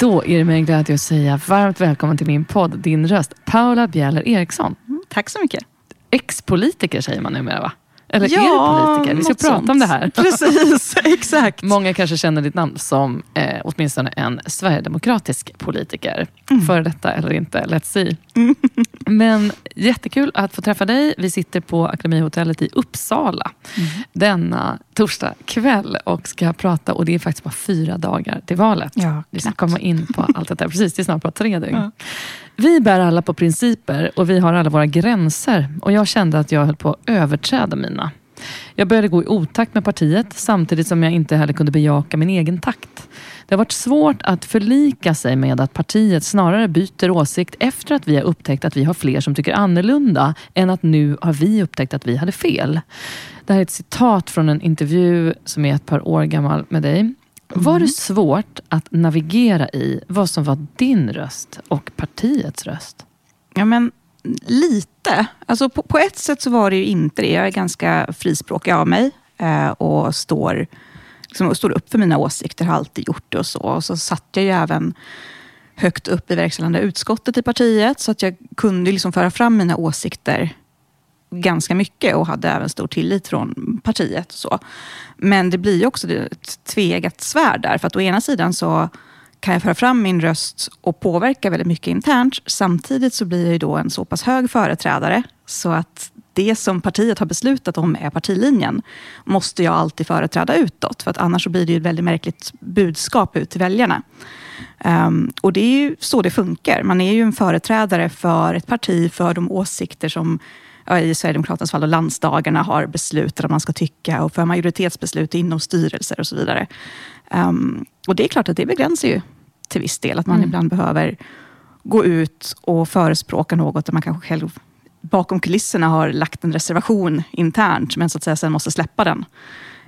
Då är det mig en glädje att säga varmt välkommen till min podd Din röst, Paula Bjäller Eriksson. Tack så mycket. Ex-politiker säger man numera va? Eller Ja, är du politiker? Vi ska prata sånt. om det här. Precis, exakt. Många kanske känner ditt namn som eh, åtminstone en sverigedemokratisk politiker. Mm. Före detta eller inte, let's see. Men jättekul att få träffa dig. Vi sitter på Akademihotellet i Uppsala Mm. denna torsdag kväll och ska prata, och det är faktiskt bara fyra dagar till valet. Ja, Vi ska komma in på allt detta. Precis, det är snart bara tre dygn. Ja. Vi bär alla på principer och vi har alla våra gränser. Och jag kände att jag höll på att överträda mina. Jag började gå i otakt med partiet samtidigt som jag inte heller kunde bejaka min egen takt. Det har varit svårt att förlika sig med att partiet snarare byter åsikt efter att vi har upptäckt att vi har fler som tycker annorlunda än att nu har vi upptäckt att vi hade fel. Det här är ett citat från en intervju som är ett par år gammal med dig. Var det svårt att navigera i vad som var din röst och partiets röst? Ja, men lite. Alltså, på, på ett sätt så var det ju inte det. Jag är ganska frispråkig av mig eh, och står, liksom, och står upp för mina åsikter, har alltid gjort det och så. Och så satt jag ju även högt upp i verkställande utskottet i partiet, så att jag kunde liksom föra fram mina åsikter ganska mycket och hade även stor tillit från partiet. Och så. Men det blir ju också ett tveeggat svärd där, för att å ena sidan så kan jag föra fram min röst och påverka väldigt mycket internt. Samtidigt så blir jag ju då en så pass hög företrädare så att det som partiet har beslutat om är partilinjen måste jag alltid företräda utåt. För att annars så blir det ju ett väldigt märkligt budskap ut till väljarna. Um, och det är ju så det funkar. Man är ju en företrädare för ett parti, för de åsikter som i Sverigedemokraternas fall och landsdagarna har beslutat att man ska tycka och för majoritetsbeslut inom styrelser och så vidare. Um, och det är klart att det begränsar ju till viss del, att man Mm. ibland behöver gå ut och förespråka något där man kanske själv bakom kulisserna har lagt en reservation internt, men så att säga sen måste släppa den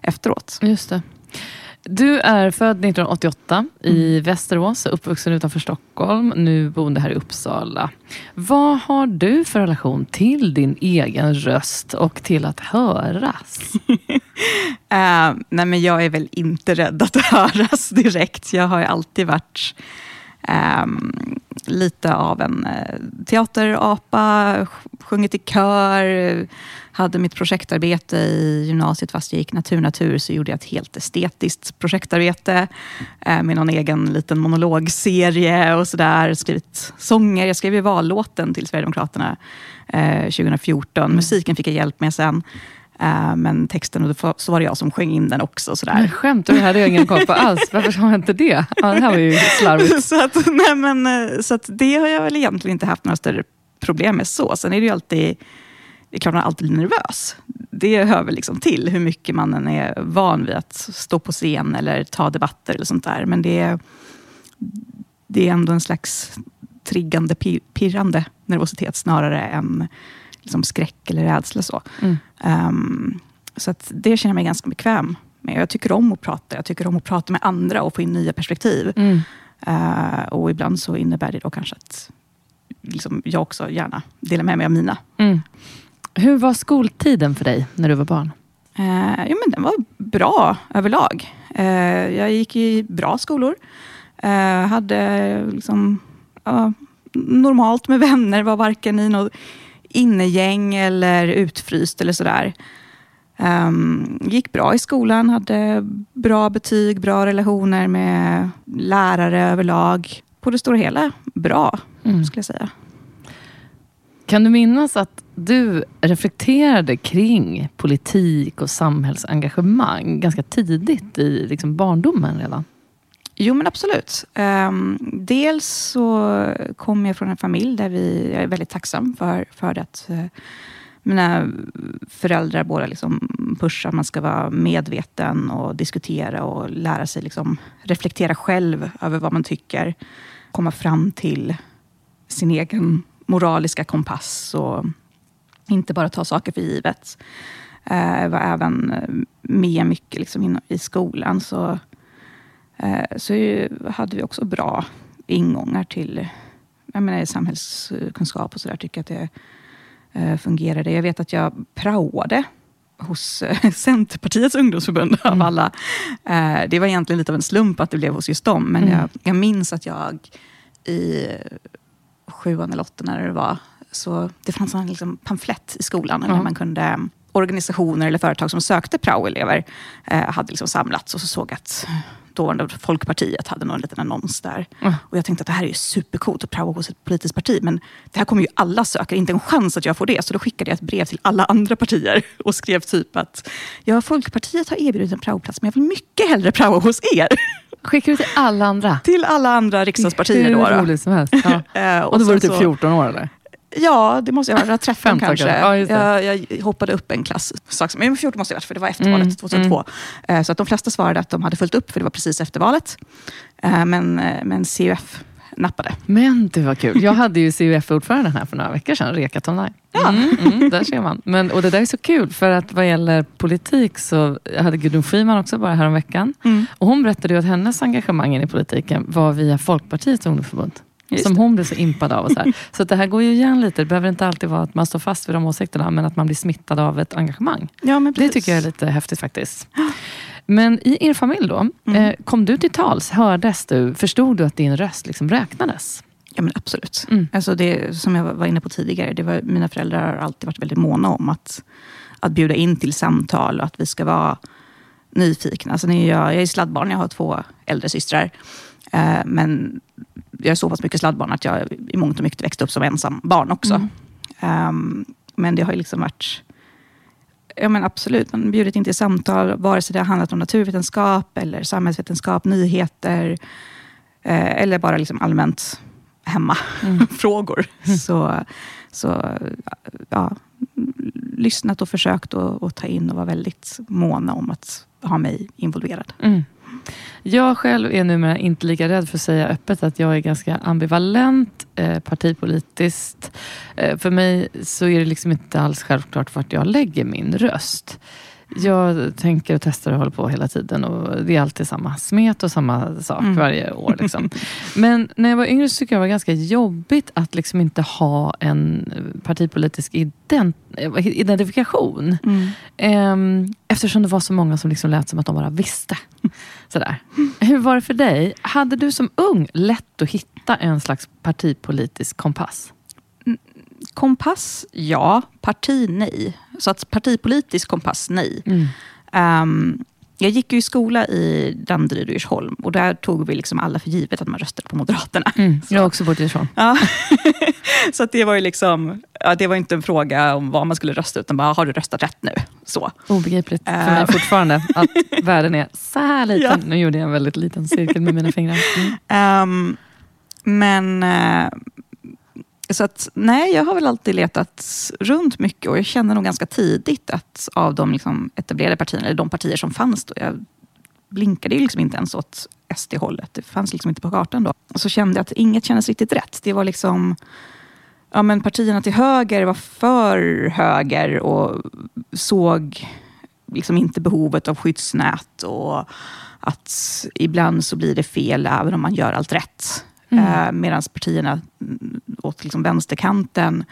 efteråt. Just det. Du är född 1988 i Västerås, uppvuxen utanför Stockholm, nu boende här i Uppsala. Vad har du för relation till din egen röst och till att höras? Uh, nej men jag är väl inte rädd att höras direkt. Jag har ju alltid varit Ehm, lite av en eh, teaterapa, sjungit i kör, hade mitt projektarbete i gymnasiet fast jag gick natur-natur så gjorde jag ett helt estetiskt projektarbete eh, med någon egen liten monologserie och sådär. Skrivit sånger. Jag skrev ju vallåten till Sverigedemokraterna eh, 2014. Musiken fick jag hjälp med sen. Eh, men texten, och då så var det jag som sjöng in den också. Sådär. Men skämtar du? Det hade jag ingen koll på alls. Varför sa jag inte det? Ja, det här var ju slarvigt. så att, nej men, eh, så att det har jag väl egentligen inte haft några större problem med så. Sen är det ju alltid, det är klart man alltid blir nervös. Det hör väl liksom till hur mycket man än är van vid att stå på scen eller ta debatter eller sånt där. Men det är, det är ändå en slags triggande, pi- pirrande nervositet snarare än liksom skräck eller rädsla. Så, Mm. Ehm, så det känner jag mig ganska bekväm med. Jag tycker om att prata. Jag tycker om att prata med andra och få in nya perspektiv. Mm. Eh, och ibland så innebär det då kanske att liksom, jag också gärna delar med mig av mina. Mm. Hur var skoltiden för dig när du var barn? Eh, jo, men den var bra överlag. Eh, jag gick i bra skolor. Hade liksom, normalt med vänner, var varken i något innegäng eller utfryst eller sådär. Um, gick bra i skolan, hade bra betyg, bra relationer med lärare överlag. På det stora hela bra, Mm. skulle jag säga. Kan du minnas att du reflekterade kring politik och samhällsengagemang ganska tidigt i liksom barndomen redan. Jo, men absolut. Um, dels så kommer jag från en familj där vi, jag är väldigt tacksam för, för att uh, mina föräldrar båda liksom pushar att man ska vara medveten och diskutera och lära sig liksom reflektera själv över vad man tycker. Komma fram till sin egen moraliska kompass och inte bara ta saker för givet. Eh, jag var även eh, med mycket liksom i skolan. Så så hade vi också bra ingångar till jag menar, samhällskunskap och sådär. Tycker att det eh, fungerade. Jag vet att jag praoade hos eh, Centerpartiets ungdomsförbund mm. av alla. Det var egentligen lite av en slump att det blev hos just dem. Men mm. jag, jag minns att jag i sjuan eller åttan när det var, så det fanns en liksom pamflett i skolan mm. där man kunde organisationer eller företag som sökte praoelever eh, hade liksom samlats och så såg att dåvarande Folkpartiet hade någon liten annons där. Mm. Och jag tänkte att det här är ju supercoolt att prova hos ett politiskt parti. Men det här kommer ju alla söka, inte en chans att jag får det. Så då skickade jag ett brev till alla andra partier och skrev typ att ja, Folkpartiet har erbjudit en praoplats men jag vill mycket hellre praoa hos er. Skickade du till alla andra? Till alla andra riksdagspartier. Hur roligt som helst. Ja. Eh, och, och då var du typ 14 år eller? Ja, det måste jag vara. 13 kanske. Ja, jag, jag, hoppade upp en klass. Men 14 måste jag ha varit, för det var efter valet 2002. Mm. Eh, så att de flesta svarade att de hade följt upp, för det var precis efter valet. Eh, men, eh, men CUF nappade. Men det var kul. Jag hade ju CUF-ordföranden här för några veckor sedan, Reka Tonaj. Ja. Mm, mm, där ser man. Men, och det där är så kul, för att vad gäller politik så jag hade Gudrun Schyman också bara häromveckan. Mm. Och hon berättade ju att hennes engagemang i politiken var via Folkpartiets ungdomsförbund. Just som hon blir så impad av. Och så här. så det här går ju igen lite. Det behöver inte alltid vara att man står fast vid de åsikterna, men att man blir smittad av ett engagemang. Ja, det tycker jag är lite häftigt faktiskt. Men i er familj då, mm. eh, kom du till tals? Hördes du? Förstod du att din röst liksom räknades? Ja men absolut. Mm. Alltså det, som jag var inne på tidigare, det var, mina föräldrar har alltid varit väldigt måna om att, att bjuda in till samtal och att vi ska vara nyfikna. Alltså, jag, jag är sladdbarn, jag har två äldre systrar. Eh, men jag är så pass mycket sladdbarn att jag i mångt och mycket växte upp som ensam barn också. Mm. Um, men det har ju liksom varit... Ja men absolut, man bjudit in till samtal, vare sig det har handlat om naturvetenskap, eller samhällsvetenskap, nyheter, eh, eller bara liksom allmänt hemmafrågor. Mm. så, så ja, lyssnat och försökt att ta in och vara väldigt måna om att ha mig involverad. Mm. Jag själv är numera inte lika rädd för att säga öppet att jag är ganska ambivalent eh, partipolitiskt. Eh, för mig så är det liksom inte alls självklart vart jag lägger min röst. Jag tänker och testar och håller på hela tiden och det är alltid samma smet och samma sak mm. varje år. Liksom. Men när jag var yngre så tyckte jag det var ganska jobbigt att liksom inte ha en partipolitisk ident identifikation. Mm. Ehm, eftersom det var så många som liksom lät som att de bara visste. Sådär. Hur var det för dig? Hade du som ung lätt att hitta en slags partipolitisk kompass? Kompass, ja. Parti, nej. Så att partipolitisk kompass, nej. Mm. Um, jag gick ju i skola i Danderyd och Djursholm och där tog vi liksom alla för givet att man röstade på Moderaterna. Mm, jag har också bott i Djursholm. Ja. så att det var ju liksom, ja, det var inte en fråga om vad man skulle rösta, utan bara, har du röstat rätt nu? Så. Obegripligt för mig ehm. fortfarande att världen är så här liten. Ja. Nu gjorde jag en väldigt liten cirkel med mina fingrar. Mm. Um, men, uh, så att, nej, jag har väl alltid letat runt mycket och jag kände nog ganska tidigt att av de liksom etablerade partierna, eller de partier som fanns då, jag blinkade ju liksom inte ens åt SD-hållet. Det fanns liksom inte på kartan då. Och så kände jag att inget kändes riktigt rätt. Det var liksom ja, men partierna till höger var för höger och såg liksom inte behovet av skyddsnät och att ibland så blir det fel även om man gör allt rätt. Mm. Eh, Medan partierna åt liksom vänsterkanten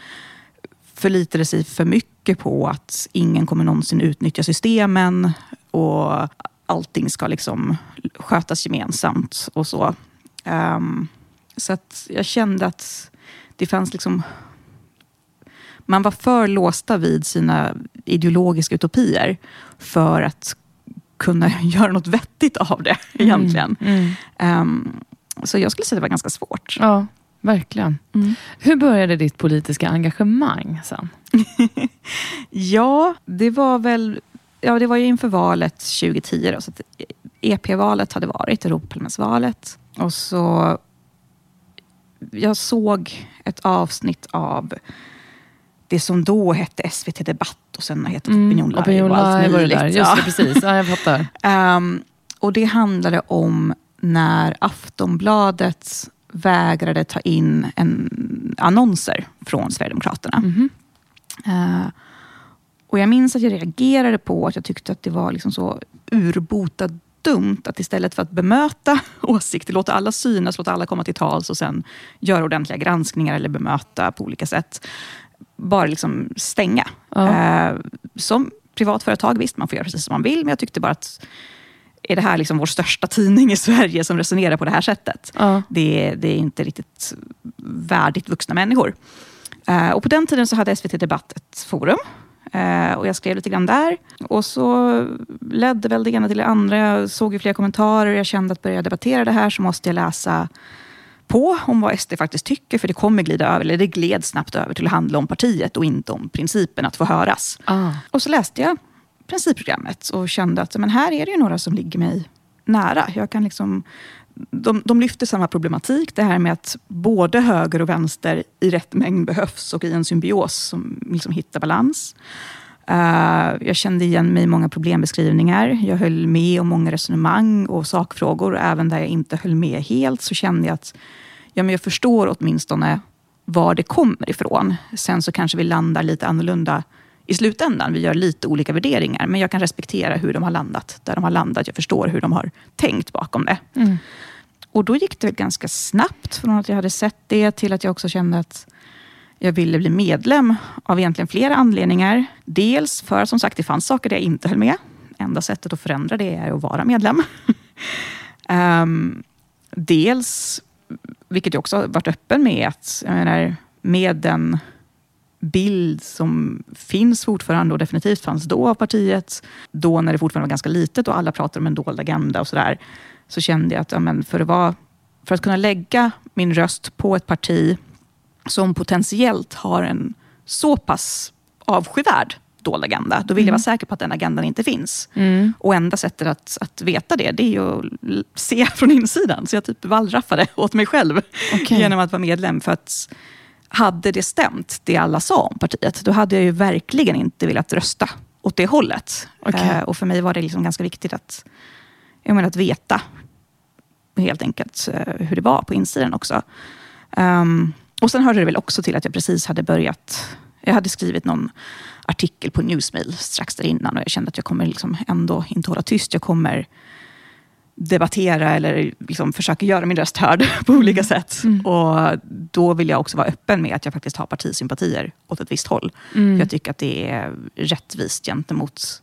förlitade sig för mycket på att ingen kommer någonsin utnyttja systemen och allting ska liksom skötas gemensamt och så. Um, så att jag kände att det fanns liksom... Man var för låsta vid sina ideologiska utopier för att kunna göra något vettigt av det mm. egentligen. Mm. Mm. Um, så jag skulle säga att det var ganska svårt. Ja. verkligen. Mm. Hur började ditt politiska engagemang sen? Ja, det var väl ja, det var ju inför valet 2010. Då, så EP-valet hade varit, Europaparlamentsvalet. Och så... Jag såg ett avsnitt av det som då hette SVT Debatt och sen har hetat Opinion Live. Opinion Live var det där. Just det, precis. Ja, jag fattar. Ehm, och det handlade om när Aftonbladet vägrade ta in en, annonser från Sverigedemokraterna. Mhm. Eh, och jag minns att jag reagerade på att jag tyckte att det var liksom så urbota dumt att istället för att bemöta åsikter, låta alla synas, låta alla komma till tals och sen göra ordentliga granskningar eller bemöta på olika sätt. Bara liksom stänga. Ja. Eh, som privat företag, visst man får göra precis som man vill, men jag tyckte bara att är det här liksom vår största tidning i Sverige som resonerar på det här sättet? Ja. Det, det är inte riktigt värdigt vuxna människor. Eh, och på den tiden så hade SVT Debatt ett forum. Eh, och jag skrev lite grann där. Och så ledde väl det ena till det andra. Jag såg ju flera kommentarer. Jag kände att börja jag debattera det här så måste jag läsa på om vad SD faktiskt tycker. För det kommer glida över, eller det gled snabbt över till att handla om partiet och inte om principen att få höras. Ah. Och så läste jag principprogrammet och kände att men här är det ju några som ligger mig nära. Jag kan liksom, de, de lyfter samma problematik, det här med att både höger och vänster i rätt mängd behövs och i en symbios som liksom hittar balans. Uh, jag kände igen mig i många problembeskrivningar. Jag höll med om många resonemang och sakfrågor. Även där jag inte höll med helt så kände jag att ja, men jag förstår åtminstone var det kommer ifrån. Sen så kanske vi landar lite annorlunda i slutändan. Vi gör lite olika värderingar, men jag kan respektera hur de har landat där de har landat. Jag förstår hur de har tänkt bakom det. Mm. Och då gick det ganska snabbt från att jag hade sett det till att jag också kände att jag ville bli medlem av egentligen flera anledningar. Dels för som sagt det fanns saker där jag inte höll med. Enda sättet att förändra det är att vara medlem. Ehm, dels, vilket jag också har varit öppen med, att jag menar, med den bild som finns fortfarande och definitivt fanns då av partiet, då när det fortfarande var ganska litet och alla pratade om en dold agenda och sådär, så kände jag att ja, men för, att vara, för att kunna lägga min röst på ett parti som potentiellt har en så pass avskyvärd dold agenda, då vill jag vara säker på att den agendan inte finns. Mm. Och enda sättet att, att veta det, det är att se från insidan. Så jag typ wallraffade åt mig själv Okej. genom att vara medlem. För att hade det stämt, det alla sa om partiet, då hade jag ju verkligen inte velat rösta åt det hållet. Okej. Eh, och för mig var det liksom ganska viktigt att, jag menar, att veta helt enkelt eh, hur det var på insidan också. Ehm, och sen hörde det väl också till att jag precis hade börjat, jag hade skrivit någon artikel på Newsmail strax där innan och jag kände att jag kommer liksom ändå inte hålla tyst. Jag kommer debattera eller liksom försöka göra min röst hörd på olika sätt. Och då vill jag också vara öppen med att jag faktiskt har partisympatier åt ett visst håll. Mm. För jag tycker att det är rättvist gentemot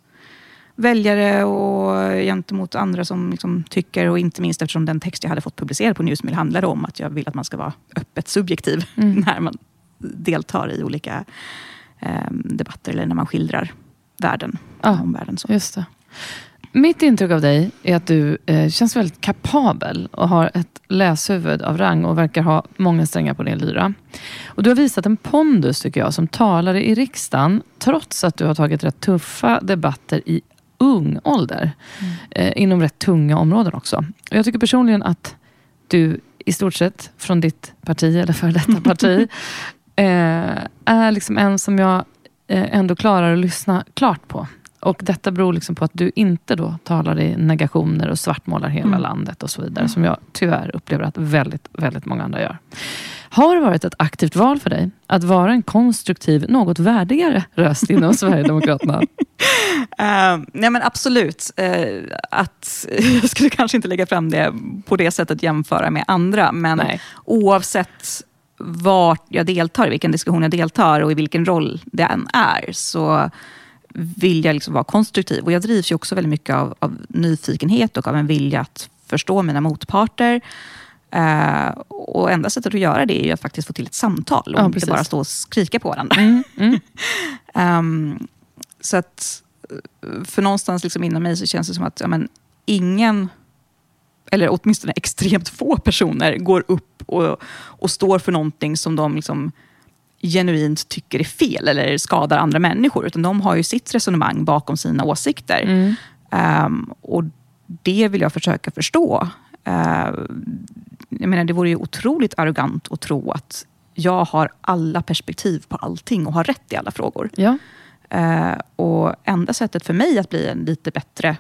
väljare och gentemot andra som liksom tycker, och inte minst eftersom den text jag hade fått publicerad på Newsmail handlade om att jag vill att man ska vara öppet subjektiv Mm. när man deltar i olika eh, debatter eller när man skildrar världen. Ja. Om världen så. Just det. Mitt intryck av dig är att du eh, känns väldigt kapabel och har ett läshuvud av rang och verkar ha många strängar på din lyra. Och du har visat en pondus, tycker jag, som talare i riksdagen, trots att du har tagit rätt tuffa debatter i ung ålder, eh, inom rätt tunga områden också. Och jag tycker personligen att du i stort sett från ditt parti, eller för detta parti, eh, är liksom en som jag eh, ändå klarar att lyssna klart på. Och detta beror liksom på att du inte då talar i negationer och svartmålar hela Mm. landet och så vidare. Som jag tyvärr upplever att väldigt, väldigt många andra gör. Har det varit ett aktivt val för dig att vara en konstruktiv, något värdigare röst inom Sverigedemokraterna? Uh, nej men absolut. Eh, att, jag skulle kanske inte lägga fram det på det sättet jämföra med andra. Men Nej. oavsett vart jag deltar, i vilken diskussion jag deltar och i vilken roll det än är, så vill jag liksom vara konstruktiv. Och jag drivs ju också väldigt mycket av, av nyfikenhet och av en vilja att förstå mina motparter. Eh, och enda sättet att göra det är ju att faktiskt få till ett samtal och Ja, inte bara stå och skrika på varandra. Mm, mm. Ehm, så att eh, för någonstans liksom inom mig så känns det som att ja, men, ingen, eller åtminstone extremt få personer, går upp och, och står för någonting som de liksom genuint tycker är fel eller skadar andra människor. Utan de har ju sitt resonemang bakom sina åsikter. Mm. Um, och det vill jag försöka förstå. Uh, jag menar, det vore ju otroligt arrogant att tro att jag har alla perspektiv på allting och har rätt i alla frågor. Ja. Uh, och enda sättet för mig att bli en lite bättre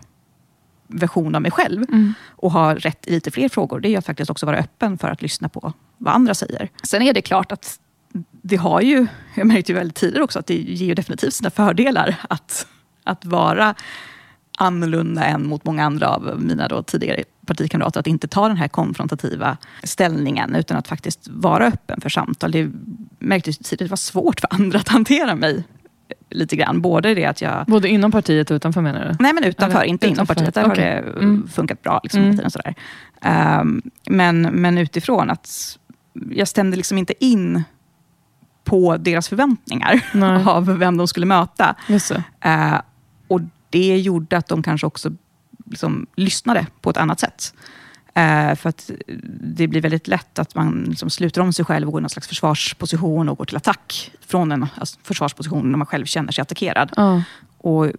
version av mig själv Mm. och ha rätt i lite fler frågor, det är att faktiskt också vara öppen för att lyssna på vad andra säger. Sen är det klart att det har ju, jag märkte ju väldigt tidigare också, att det ger ju definitivt sina fördelar att, att vara annorlunda än mot många andra av mina då tidigare partikamrater. Att inte ta den här konfrontativa ställningen, utan att faktiskt vara öppen för samtal. Det märktes tidigt det var svårt för andra att hantera mig lite grann. Både det att jag Både inom partiet och utanför menar du? Nej, men utanför. Eller inte inom utanför, partiet. Där har okej. det Mm. funkat bra. Liksom, Mm. tiden, sådär. Ehm, men, men utifrån att jag stämde liksom inte in på deras förväntningar Nej. av vem de skulle möta. Eh, och det gjorde att de kanske också liksom, lyssnade på ett annat sätt. Eh, för att det blir väldigt lätt att man liksom sluter om sig själv och går i någon slags försvarsposition och går till attack från en alltså, försvarsposition när man själv känner sig attackerad. Ja. Och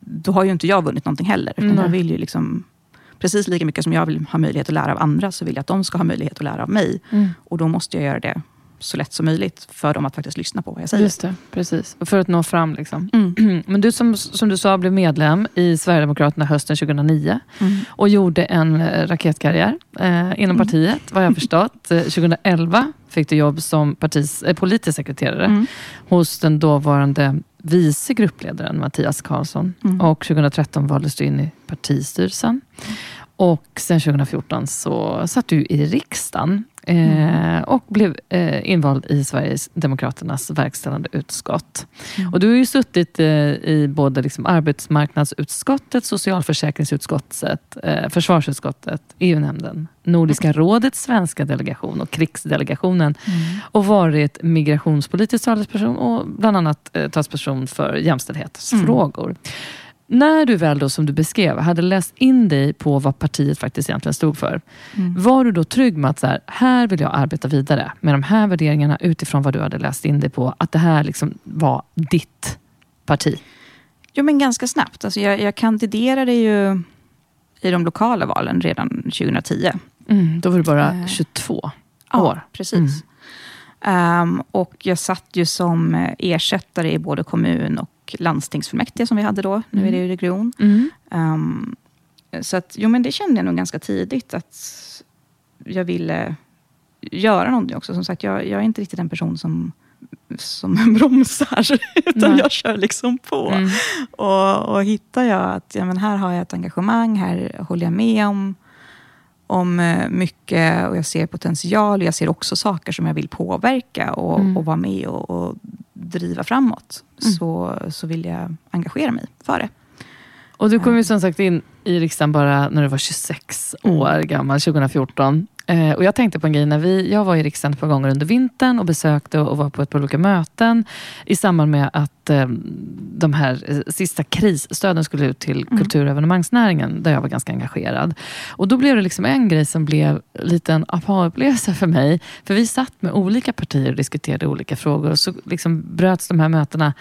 då har ju inte jag vunnit någonting heller. Utan jag vill ju liksom, precis lika mycket som jag vill ha möjlighet att lära av andra, så vill jag att de ska ha möjlighet att lära av mig. Mm. Och då måste jag göra det så lätt som möjligt för dem att faktiskt lyssna på vad jag säger. Just det, precis. För att nå fram. Liksom. Mm. Men du som, som du sa blev medlem i Sverigedemokraterna hösten 2009 Mm. och gjorde en eh, raketkarriär eh, inom partiet, vad jag förstått. Eh, 2011 fick du jobb som partis, eh, politisk sekreterare Mm. hos den dåvarande vice gruppledaren Mattias Karlsson. Mm. Och 2013 valdes du in i partistyrelsen. Och sen 2014 så satt du i riksdagen eh, och blev eh, invald i Sveriges Demokraternas verkställande utskott. Mm. Och du har ju suttit eh, i både liksom arbetsmarknadsutskottet, socialförsäkringsutskottet, försvarsutskottet, EU-nämnden, Nordiska rådets svenska delegation och krigsdelegationen och varit migrationspolitisk talesperson och bland annat eh, talesperson för jämställdhetsfrågor. När du väl då, som du beskrev, hade läst in dig på vad partiet faktiskt egentligen stod för, Mm. var du då trygg med att så här, här vill jag arbeta vidare med de här värderingarna utifrån vad du hade läst in dig på, att det här liksom var ditt parti? Jo, men ganska snabbt. Alltså jag, jag kandiderade ju i de lokala valen redan 2010. Mm, då var du bara Eh, 22 Ja, år. precis. Ehm, och jag satt ju som eh, ersättare i både kommun och landstingsfullmäktige som vi hade då. Nu är det ju region. Mm. Ehm, så att, jo, men det kände jag nog ganska tidigt att jag ville göra någonting också. Som sagt, jag, jag är inte riktigt en person som, som bromsar, utan Nej. jag kör liksom på. Mm. Och, och hittar jag att ja, men här har jag ett engagemang, här håller jag med om, om eh, mycket och jag ser potential. Jag ser också saker som jag vill påverka och, Mm. och vara med och, och driva framåt. Mm. Så, så vill jag engagera mig för det. Och du kom ju som sagt in i riksdagen bara när du var 26 Mm. år gammal, 2014. Eh, och jag tänkte på en grej, när vi, jag var i riksdagen ett par gånger under vintern och besökte och var på ett par olika möten i samband med att eh, de här eh, sista krisstöden skulle ut till Mm. kultur och evenemangsnäringen, där jag var ganska engagerad. Och då blev det liksom en grej som blev lite en aha-upplevelse för mig. För vi satt med olika partier och diskuterade olika frågor och så liksom bröts de här mötena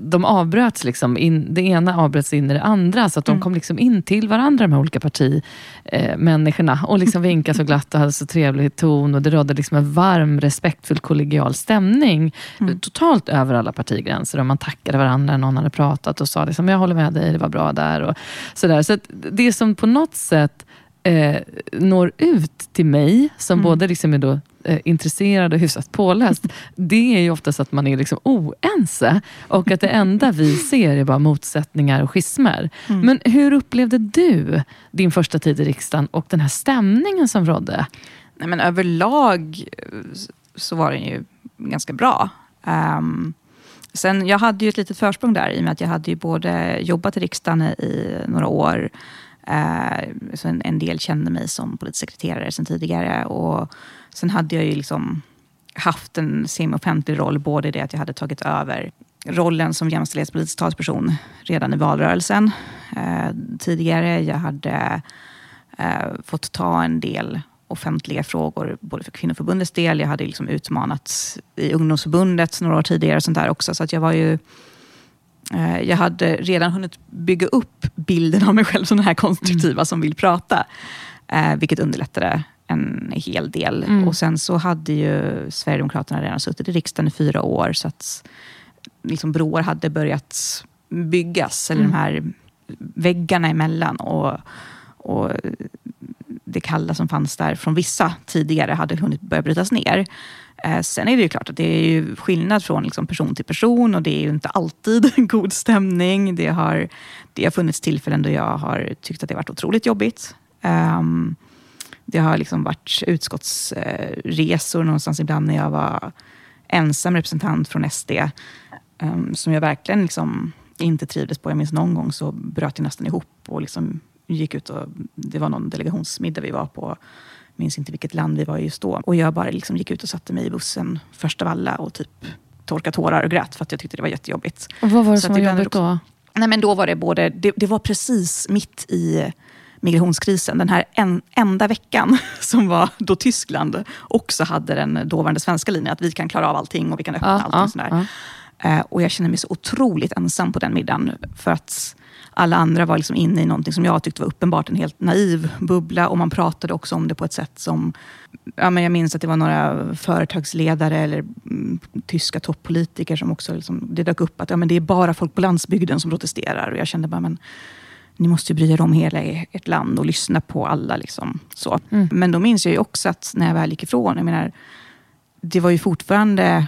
de avbröts, liksom in, det ena avbröts in i det andra, så att de Mm. kom liksom in till varandra, de här olika partimänniskorna, och liksom vinkade så glatt och hade så trevlig ton. Och det rådde liksom en varm, respektfull, kollegial stämning, Mm. totalt över alla partigränser. Och man tackade varandra när någon hade pratat och sa liksom, jag håller med dig, det var bra där. Och sådär. Så det som på något sätt eh, når ut till mig, som Mm. både liksom är då, eh, intresserad och hyfsat påläst, det är ju oftast att man är liksom oense. Och att det enda vi ser är bara motsättningar och schismer. Mm. Men hur upplevde du din första tid i riksdagen och den här stämningen som rådde? Nej, men överlag eh, så var den ju ganska bra. Ehm, sen, jag hade ju ett litet försprång där i och med att jag hade ju både jobbat i riksdagen i några år. Eh, så en, en del kände mig som politisk sekreterare sen tidigare. Och sen hade jag ju liksom haft en semi-offentlig roll, både i det att jag hade tagit över rollen som jämställdhetspolitisk talesperson redan i valrörelsen eh, tidigare. Jag hade eh, fått ta en del offentliga frågor, både för kvinnoförbundets del, jag hade liksom utmanats i ungdomsförbundet några år tidigare. Och sånt där också, så att jag var ju jag hade redan hunnit bygga upp bilden av mig själv som den här konstruktiva mm. som vill prata. Eh, vilket underlättade en hel del. Mm. Och sen så hade ju Sverigedemokraterna redan suttit i riksdagen i fyra år. Så att liksom broar hade börjat byggas, eller mm. de här väggarna emellan. Och, och det kalla som fanns där från vissa tidigare hade hunnit börja brytas ner. Eh, sen är det ju klart att det är ju skillnad från liksom person till person och det är ju inte alltid en god stämning. Det har, det har funnits tillfällen då jag har tyckt att det har varit otroligt jobbigt. Um, det har liksom varit utskottsresor någonstans ibland när jag var ensam representant från SD. Um, ehm, som jag verkligen liksom inte trivdes på. Jag minns någon gång så bröt jag nästan ihop och liksom gick ut och det var någon delegationsmiddag vi var på. Jag minns inte vilket land vi var i just då. Och jag bara liksom gick ut och satte mig i bussen först av alla och typ torkade tårar och grät för att jag tyckte det var jättejobbigt. Och vad var det som var jobbigt då? Nej, men då var det både, det, det var precis mitt i migrationskrisen. Den här en, enda veckan som var då Tyskland också hade den dåvarande svenska linjen. Att vi kan klara av allting och vi kan öppna ja, allting. Ja, sådär. Ja. Uh, och jag kände mig så otroligt ensam på den middagen. För att alla andra var liksom inne i någonting som jag tyckte var uppenbart en helt naiv bubbla. Och man pratade också om det på ett sätt som... Ja, men jag minns att det var några företagsledare eller mm, tyska toppolitiker som också... Liksom, det dök upp att ja, men det är bara folk på landsbygden som protesterar. Och jag kände bara, men ni måste ju bry er om hela ert land och lyssna på alla. Liksom, så. Mm. Men då minns jag ju också att när jag väl gick ifrån, jag menar, det var ju fortfarande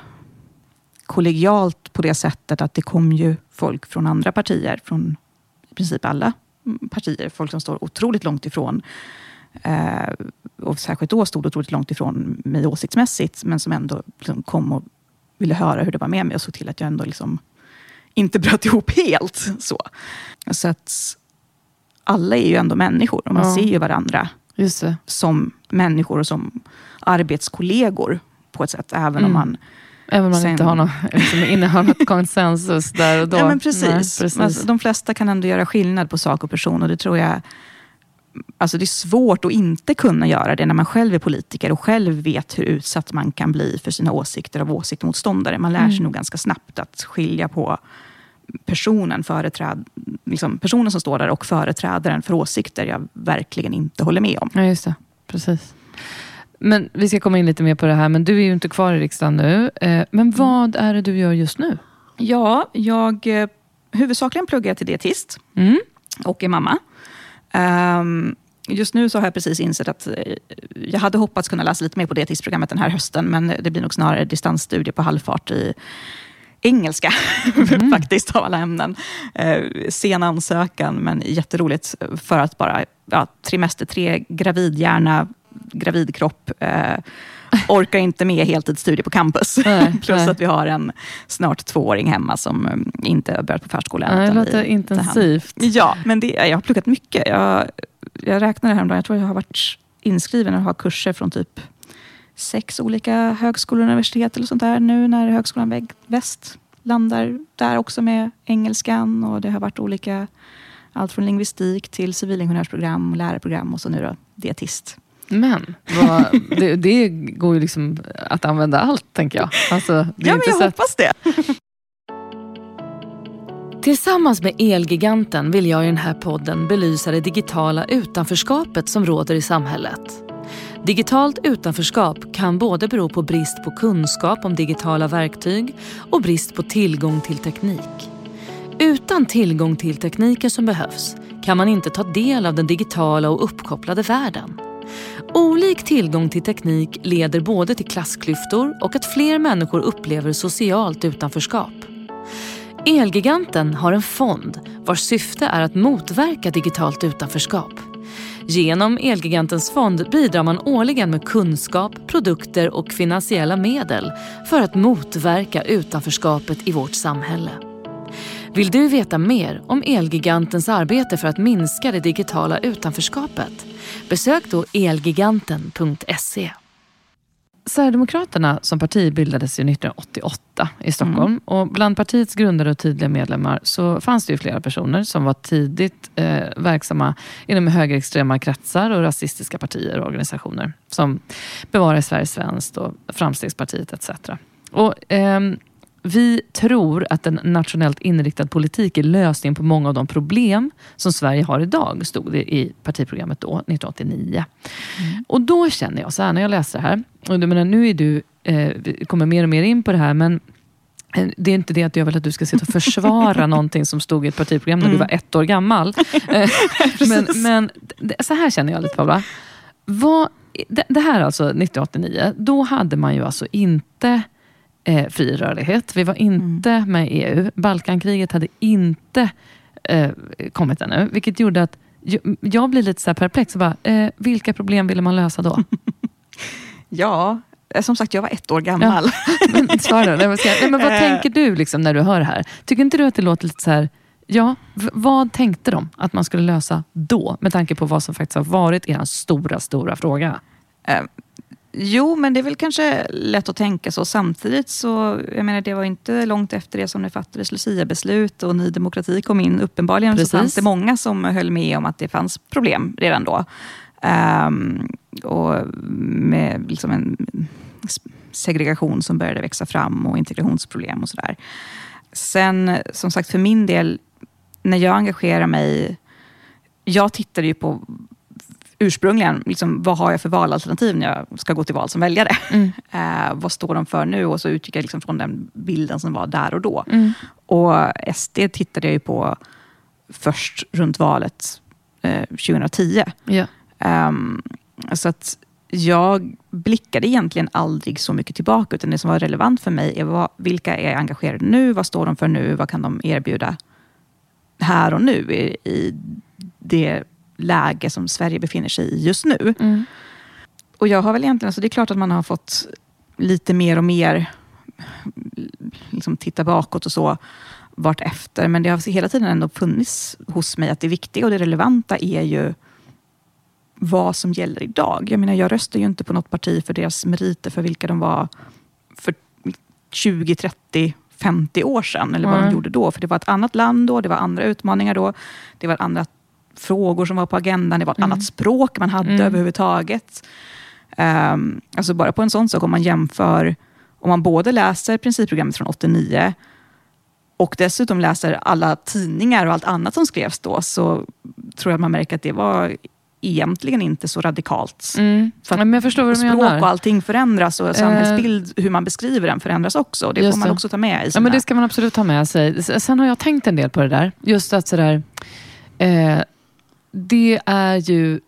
kollegialt på det sättet att det kom ju folk från andra partier, från princip alla partier, folk som står otroligt långt ifrån eh, och särskilt då stod otroligt långt ifrån mig åsiktsmässigt, men som ändå liksom kom och ville höra hur det var med mig och såg till att jag ändå liksom inte bröt ihop helt. Så, så att alla är ju ändå människor och man ja. ser ju varandra som människor och som arbetskollegor på ett sätt. Även mm. om man Även om man sen... inte har något, liksom, innehar något konsensus där och då. Ja, men precis. Nej, precis. Alltså, de flesta kan ändå göra skillnad på sak och person och det tror jag Alltså det är svårt att inte kunna göra det när man själv är politiker och själv vet hur utsatt man kan bli för sina åsikter av åsiktsmotståndare. Man lär sig mm. nog ganska snabbt att skilja på personen, företräd, liksom personen som står där och företrädaren för åsikter jag verkligen inte håller med om. Ja, just det. Precis. Men vi ska komma in lite mer på det här, men du är ju inte kvar i riksdagen nu. Eh, men vad är det du gör just nu? Ja, jag eh, huvudsakligen pluggar till dietist mm. och är mamma. Um, just nu så har jag precis insett att eh, jag hade hoppats kunna läsa lite mer på dietistprogrammet den här hösten, men det blir nog snarare distansstudie på halvfart i engelska mm. faktiskt av alla ämnen. Eh, sen ansökan, men jätteroligt för att bara ja, trimester tre, gravidhjärna, gravidkropp. Eh, orkar inte med heltidsstudier på campus. Nej, Plus nej. att vi har en snart tvååring hemma som mm, inte har börjat på förskolan. det låter intensivt. Ja, men det, jag har pluggat mycket. Jag, jag räknade häromdagen, jag tror jag har varit inskriven och har kurser från typ sex olika högskolor och universitet eller sånt där nu när Högskolan Väst landar där också med engelskan och det har varit olika allt från lingvistik till civilingenjörsprogram, lärarprogram och så nu då dietist. Men vad, det, det, går ju liksom att använda allt, tänker jag. Alltså, ja, men jag så hoppas det. Tillsammans med Elgiganten vill jag i den här podden belysa det digitala utanförskapet som råder i samhället. Digitalt utanförskap kan både bero på brist på kunskap om digitala verktyg och brist på tillgång till teknik. Utan tillgång till tekniken som behövs kan man inte ta del av den digitala och uppkopplade världen. Olik tillgång till teknik leder både till klassklyftor och att fler människor upplever socialt utanförskap. Elgiganten har en fond vars syfte är att motverka digitalt utanförskap. Genom Elgigantens fond bidrar man årligen med kunskap, produkter och finansiella medel för att motverka utanförskapet i vårt samhälle. Vill du veta mer om Elgigantens arbete för att minska det digitala utanförskapet? Besök då elgiganten.se. Sverigedemokraterna som parti bildades ju 1988 i Stockholm. Mm. Och bland partiets grundare och tidiga medlemmar så fanns det ju flera personer som var tidigt eh, verksamma inom högerextrema kretsar och rasistiska partier och organisationer. Som Bevara Sverige svenskt och Framstegspartiet etc. Och, eh, vi tror att en nationellt inriktad politik är lösningen på många av de problem som Sverige har idag, stod det i partiprogrammet då, 1989. Mm. Och då känner jag så här, när jag läser det här, och du menar, nu är du, eh, kommer mer och mer in på det här, men eh, det är inte det att jag vill att du ska sitta och försvara någonting som stod i ett partiprogram när mm. du var ett år gammal. Eh, men, men så här känner jag lite Paula. Vad, det, det här alltså 1989, då hade man ju alltså inte eh, fri rörlighet. Vi var inte mm. med i EU. Balkankriget hade inte eh, kommit ännu. Vilket gjorde att jag, jag blir lite så perplex. bara, eh, vilka problem ville man lösa då? ja, eh, som sagt, jag var ett år gammal. Ja, men, svara då. Nej, men vad eh. tänker du liksom när du hör det här? Tycker inte du att det låter lite så här, Ja, vad tänkte de att man skulle lösa då? Med tanke på vad som faktiskt har varit er stora, stora fråga. Jo, men det är väl kanske lätt att tänka så. Samtidigt så, jag menar det var inte långt efter det som det fattades Lucia-beslut och Ny Demokrati kom in. Uppenbarligen Precis. så fanns det många som höll med om att det fanns problem redan då. Um, och med liksom en segregation som började växa fram och integrationsproblem och sådär. Sen, som sagt, för min del, när jag engagerar mig jag tittade ju på ursprungligen, liksom, vad har jag för valalternativ när jag ska gå till val som väljare? Mm. Eh, vad står de för nu? Och så utgick jag liksom från den bilden som var där och då. Mm. Och SD tittade jag ju på först runt valet eh, 2010. Yeah. Um, så att jag blickade egentligen aldrig så mycket tillbaka, utan det som var relevant för mig är vad, vilka är engagerade nu? Vad står de för nu? Vad kan de erbjuda här och nu i, i det läge som Sverige befinner sig i just nu. Mm. Och jag har väl egentligen, alltså det är klart att man har fått lite mer och mer liksom titta bakåt och så vart efter. Men det har hela tiden ändå funnits hos mig att det viktiga och det relevanta är ju vad som gäller idag. Jag menar, jag röstar ju inte på något parti för deras meriter för vilka de var för 20, 30, 50 år sedan. Eller vad mm. de gjorde då. För det var ett annat land då, det var andra utmaningar då. Det var andra frågor som var på agendan. Det var ett mm. annat språk man hade mm. överhuvudtaget. Um, alltså bara på en sån sak, om man jämför, om man både läser principprogrammet från 89 och dessutom läser alla tidningar och allt annat som skrevs då, så tror jag att man märker att det var egentligen inte så radikalt. Mm. För Men jag förstår vad du språk menar. och allting förändras och samhällsbild, uh, hur man beskriver den förändras också. Det får man också ta med i sina... Ja, men det ska man absolut ta med sig. Sen har jag tänkt en del på det där. Just att sådär, eh, det är ju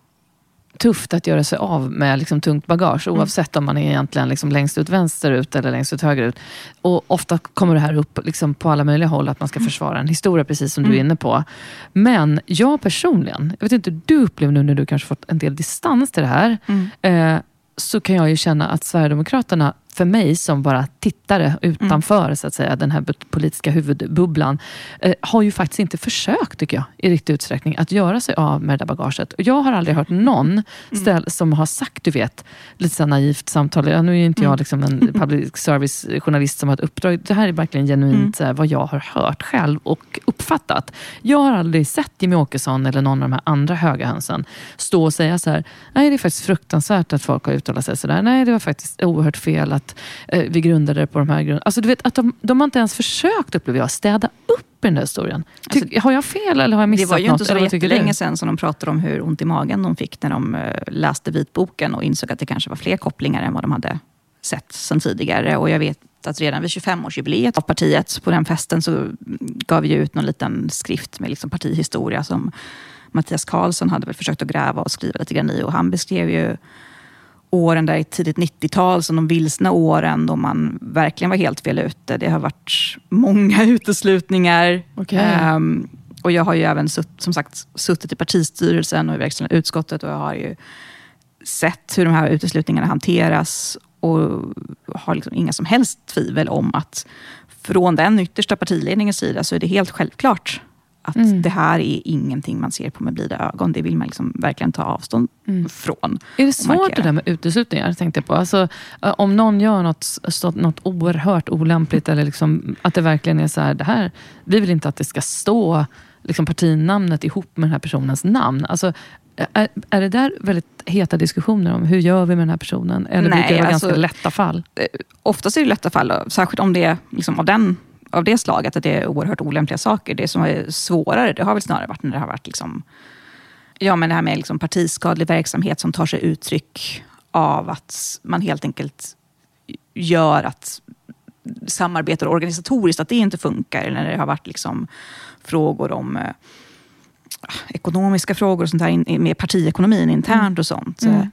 tufft att göra sig av med liksom tungt bagage mm. oavsett om man är egentligen liksom längst ut vänsterut eller längst ut högerut. Och ofta kommer det här upp liksom på alla möjliga håll, att man ska mm. försvara en historia, precis som mm. du är mm. inne på. Men jag personligen, jag vet inte hur du upplever nu när du kanske fått en del distans till det här, mm. eh, så kan jag ju känna att Sverigedemokraterna för mig som bara tittare utanför mm. så att säga, den här politiska huvudbubblan, eh, har ju faktiskt inte försökt, tycker jag, i riktig utsträckning att göra sig av med det där bagaget. Och jag har aldrig hört någon mm. som har sagt, du vet, lite så naivt samtal. Ja, nu är inte jag mm. liksom en public service-journalist som har ett uppdrag. Det här är verkligen genuint mm. vad jag har hört själv och uppfattat. Jag har aldrig sett Jimmy Åkesson eller någon av de här andra höga hönsen stå och säga så här, nej det är faktiskt fruktansvärt att folk har uttalat sig sådär. Nej, det var faktiskt oerhört fel att eh, vi grundade det på de här grunderna. Alltså, du vet, att de, de har inte ens försökt, upplever jag, städa upp i den här historien. Alltså, har jag fel eller har jag missat något? Det var ju inte så jättelänge sedan som de pratade om hur ont i magen de fick när de uh, läste vitboken och insåg att det kanske var fler kopplingar än vad de hade sett sedan tidigare. Och jag vet att redan vid 25-årsjubileet av partiet, på den festen, så gav vi ut någon liten skrift med liksom partihistoria som Mattias Karlsson hade väl försökt att gräva och skriva lite grann i. Och han beskrev ju åren där i tidigt 90-tal, som de vilsna åren då man verkligen var helt fel ute. Det har varit många uteslutningar. Okay. Um, och jag har ju även sutt, som sagt suttit i partistyrelsen och i verkställande utskottet och jag har ju sett hur de här uteslutningarna hanteras och har liksom inga som helst tvivel om att från den yttersta partiledningens sida så är det helt självklart Att mm. det här är ingenting man ser på med blida ögon. Det vill man liksom verkligen ta avstånd mm. från. Är det svårt det där med uteslutningar? Tänkte jag på. Alltså, om någon gör något, något oerhört olämpligt eller liksom, att det verkligen är så här, det här, vi vill inte att det ska stå liksom partinamnet ihop med den här personens namn. Alltså, är, är det där väldigt heta diskussioner om hur gör vi med den här personen? Eller Nej, brukar det vara alltså, ganska lätta fall? Eh, oftast är det lätta fall, särskilt om det är liksom av, den, av det slaget, att det är oerhört olämpliga saker. Det som är svårare, det har väl snarare varit när det har varit liksom, ja, men det här med liksom partiskadlig verksamhet som tar sig uttryck av att man helt enkelt gör att samarbetar organisatoriskt, att det inte funkar. Eller när det har varit liksom frågor om eh, ekonomiska frågor och sånt där med partiekonomin internt mm. och sånt. Mm.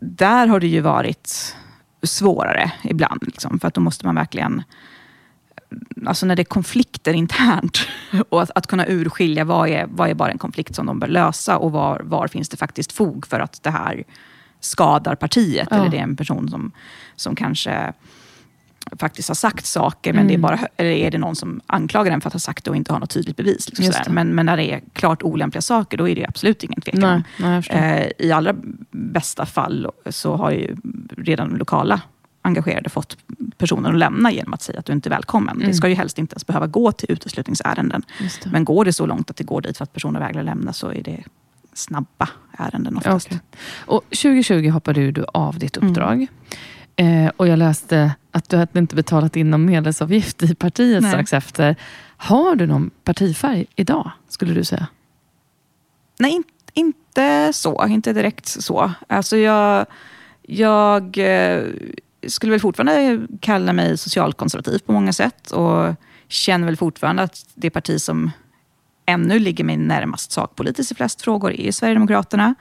Där har det ju varit svårare ibland. Liksom, för att då måste man verkligen Alltså när det är konflikter internt och att, att kunna urskilja vad är, vad är bara en konflikt som de bör lösa och var, var finns det faktiskt fog för att det här skadar partiet. Ja. Eller det är en person som, som kanske faktiskt har sagt saker, men mm. det är mm. bara, eller är det någon som anklagar den för att ha sagt det och inte har något tydligt bevis. Liksom men, men, när det är klart olämpliga saker, då är det absolut ingen tvekan. Nej, nej, eh, I allra bästa fall så har ju redan lokala engagerade fått personen att lämna genom att säga att du inte är välkommen. Mm. Det ska ju helst inte ens behöva gå till uteslutningsärenden. Men går det så långt att det går dit för att personen vägrar lämna så är det snabba ärenden oftast. Okay. Och 2020 hoppade du av ditt uppdrag. Mm. Eh, och jag läste att du hade inte betalat in någon medlemsavgift i partiet Nej. strax efter. Har du någon partifärg idag, skulle du säga? Nej, in, inte så. Inte direkt så. Alltså jag, jag eh, skulle väl fortfarande kalla mig socialkonservativ på många sätt och känner väl fortfarande att det parti som ännu ligger mig närmast sakpolitiskt i flest frågor är Sverigedemokraterna.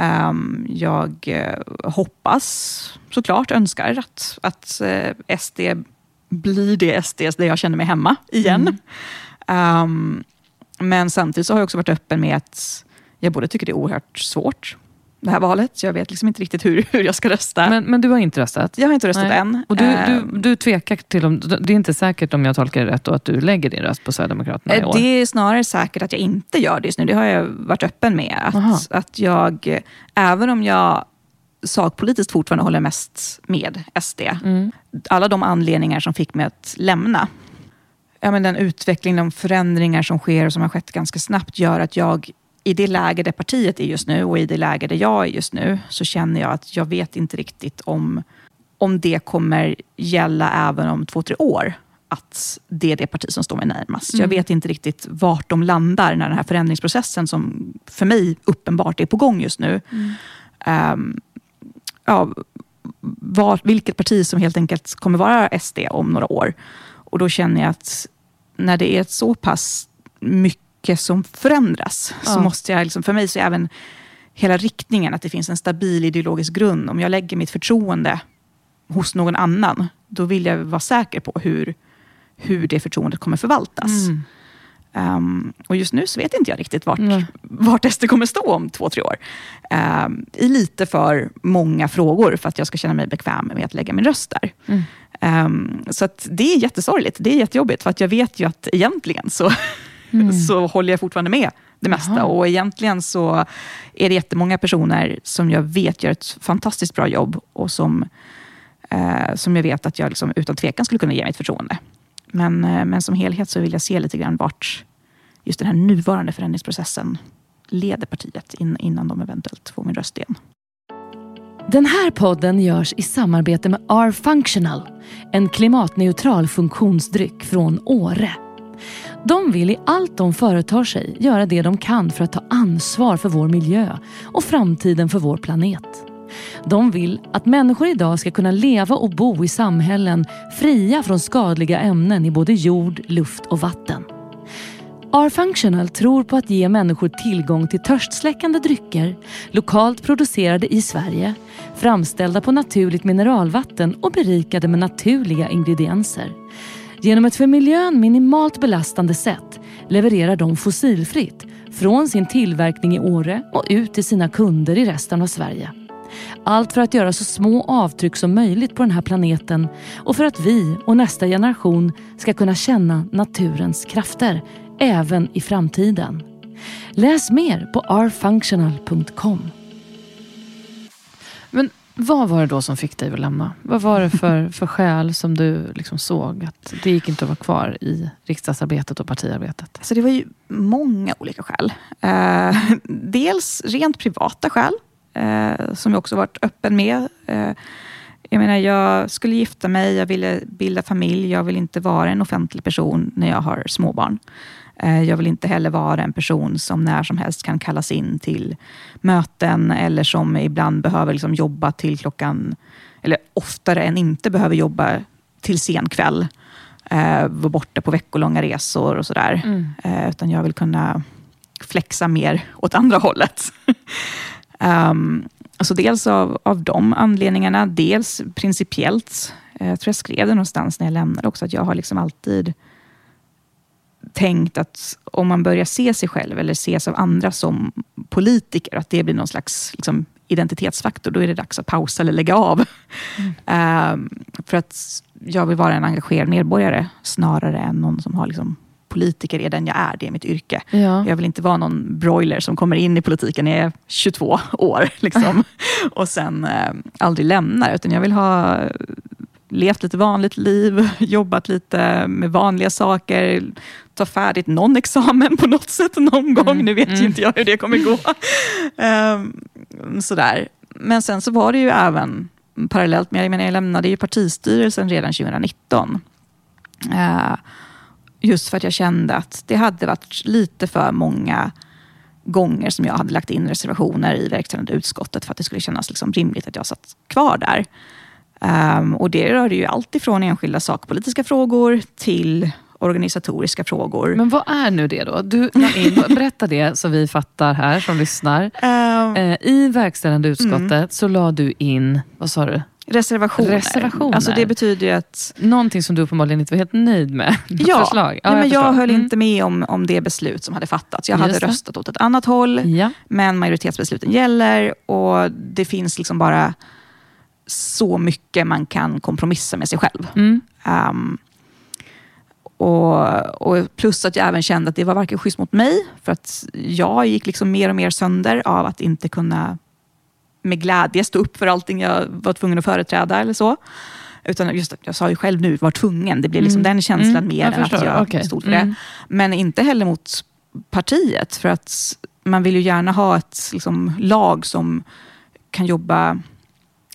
Um, jag uh, hoppas såklart, önskar att, att eh, SD blir det SD där jag känner mig hemma igen. Mm. Um, men samtidigt så har jag också varit öppen med att jag både tycker det är oerhört svårt det här valet. Jag vet liksom inte riktigt hur, hur jag ska rösta. Men, men du har inte röstat? Jag har inte röstat Nej. än. Och du, du, ehm. du tvekar till om... Det är inte säkert om jag tolkar det rätt då, att du lägger din röst på Sverigedemokraterna i år? Det är snarare säkert att jag inte gör det just nu. Det har jag varit öppen med. Att, att jag, även om jag sakpolitiskt fortfarande håller mest med SD. Mm. Alla de anledningar som fick mig att lämna ja, men den utveckling, de förändringar som sker och som har skett ganska snabbt gör att jag i det läge där partiet är just nu och i det läge där jag är just nu så känner jag att jag vet inte riktigt om, om det kommer gälla även om två, tre år. Att det är det parti som står mig närmast. Mm. Jag vet inte riktigt vart de landar när den här förändringsprocessen som för mig uppenbart är på gång just nu. Mm. Um, ja, var, vilket parti som helt enkelt kommer vara SD om några år. Och då känner jag att när det är så pass mycket mycket som förändras. Ja. Så måste jag, liksom, för mig så är även hela riktningen, att det finns en stabil ideologisk grund. Om jag lägger mitt förtroende hos någon annan, då vill jag vara säker på hur, hur det förtroendet kommer förvaltas. Mm. Um, och just nu så vet inte jag riktigt vart, mm. vart SD kommer stå om två, tre år. Um, I lite för många frågor för att jag ska känna mig bekväm med att lägga min röst där. Mm. Um, så det är jättesorgligt, det är jättejobbigt, för att jag vet ju att egentligen så mm. så håller jag fortfarande med det mesta. Jaha. Och egentligen så är det jättemånga personer som jag vet gör ett fantastiskt bra jobb och som, eh, som jag vet att jag liksom utan tvekan skulle kunna ge mitt förtroende. Men, eh, men som helhet så vill jag se lite grann vart just den här nuvarande förändringsprocessen leder partiet in, innan de eventuellt får min röst igen. Den här podden görs i samarbete med R-Functional, en klimatneutral funktionsdryck från Åre. De vill i allt de företar sig göra det de kan för att ta ansvar för vår miljö och framtiden för vår planet. De vill att människor idag ska kunna leva och bo i samhällen fria från skadliga ämnen i både jord, luft och vatten. R-Functional tror på att ge människor tillgång till törstsläckande drycker, lokalt producerade i Sverige, framställda på naturligt mineralvatten och berikade med naturliga ingredienser. Genom ett för miljön minimalt belastande sätt levererar de fossilfritt från sin tillverkning i Åre och ut till sina kunder i resten av Sverige. Allt för att göra så små avtryck som möjligt på den här planeten och för att vi och nästa generation ska kunna känna naturens krafter även i framtiden. Läs mer på rfunctional.com. Vad var det då som fick dig att lämna? Vad var det för, för skäl som du liksom såg att det gick inte att vara kvar i riksdagsarbetet och partiarbetet? Alltså det var ju många olika skäl. Eh, dels rent privata skäl, eh, som jag också varit öppen med. Eh, jag menar, jag skulle gifta mig, jag ville bilda familj, jag vill inte vara en offentlig person när jag har småbarn. Eh, jag vill inte heller vara en person som när som helst kan kallas in till möten eller som ibland behöver liksom jobba till klockan, eller oftare än inte behöver jobba till sen kväll. Eh, vara borta på veckolånga resor och sådär. Mm. Eh, utan jag vill kunna flexa mer åt andra hållet. um, alltså dels av, av de anledningarna, dels principiellt. Eh, jag tror jag skrev det någonstans när jag lämnade också, att jag har liksom alltid tänkt att om man börjar se sig själv eller ses av andra som politiker, att det blir någon slags liksom, identitetsfaktor, då är det dags att pausa eller lägga av. Mm. um, för att jag vill vara en engagerad medborgare snarare än någon som har liksom, politiker är den jag är, det är mitt yrke. Ja. Jag vill inte vara någon broiler som kommer in i politiken när jag är 22 år liksom, och sen eh, aldrig lämnar. Utan jag vill ha levt lite vanligt liv, jobbat lite med vanliga saker, ta färdigt någon examen på något sätt någon gång. Mm. Nu vet mm. ju inte jag hur det kommer gå. um, sådär. Men sen så var det ju även parallellt med, jag menar jag lämnade ju partistyrelsen redan 2019. Uh, just för att jag kände att det hade varit lite för många gånger som jag hade lagt in reservationer i verkställande utskottet för att det skulle kännas liksom rimligt att jag satt kvar där. Um, och det rör ju allt ifrån enskilda sakpolitiska frågor till organisatoriska frågor. Men vad är nu det då? Du in, berätta det så vi fattar här som lyssnar. Um, I verkställande utskottet mm. så la du in, vad sa du? Reservationer. Reservationer. Alltså det betyder ju att... Någonting som du uppenbarligen inte var helt nöjd med. Ja, förslag. ja, men jag, jag höll mm. inte med om, om det beslut som hade fattats. Jag Just hade det. röstat åt ett annat håll, ja. men majoritetsbesluten gäller och det finns liksom bara så mycket man kan kompromissa med sig själv. Mm. Um, och, och, plus att jag även kände att det var varken schysst mot mig, för att jag gick liksom mer och mer sönder av att inte kunna med glädje stå upp för allting jag var tvungen att företräda eller så. Utan just jag sa ju själv nu, var tvungen. Det blev liksom mm. den känslan mm. mer jag än förstår. att jag okay. stod för mm. det. Men inte heller mot partiet, för att man vill ju gärna ha ett liksom, lag som kan jobba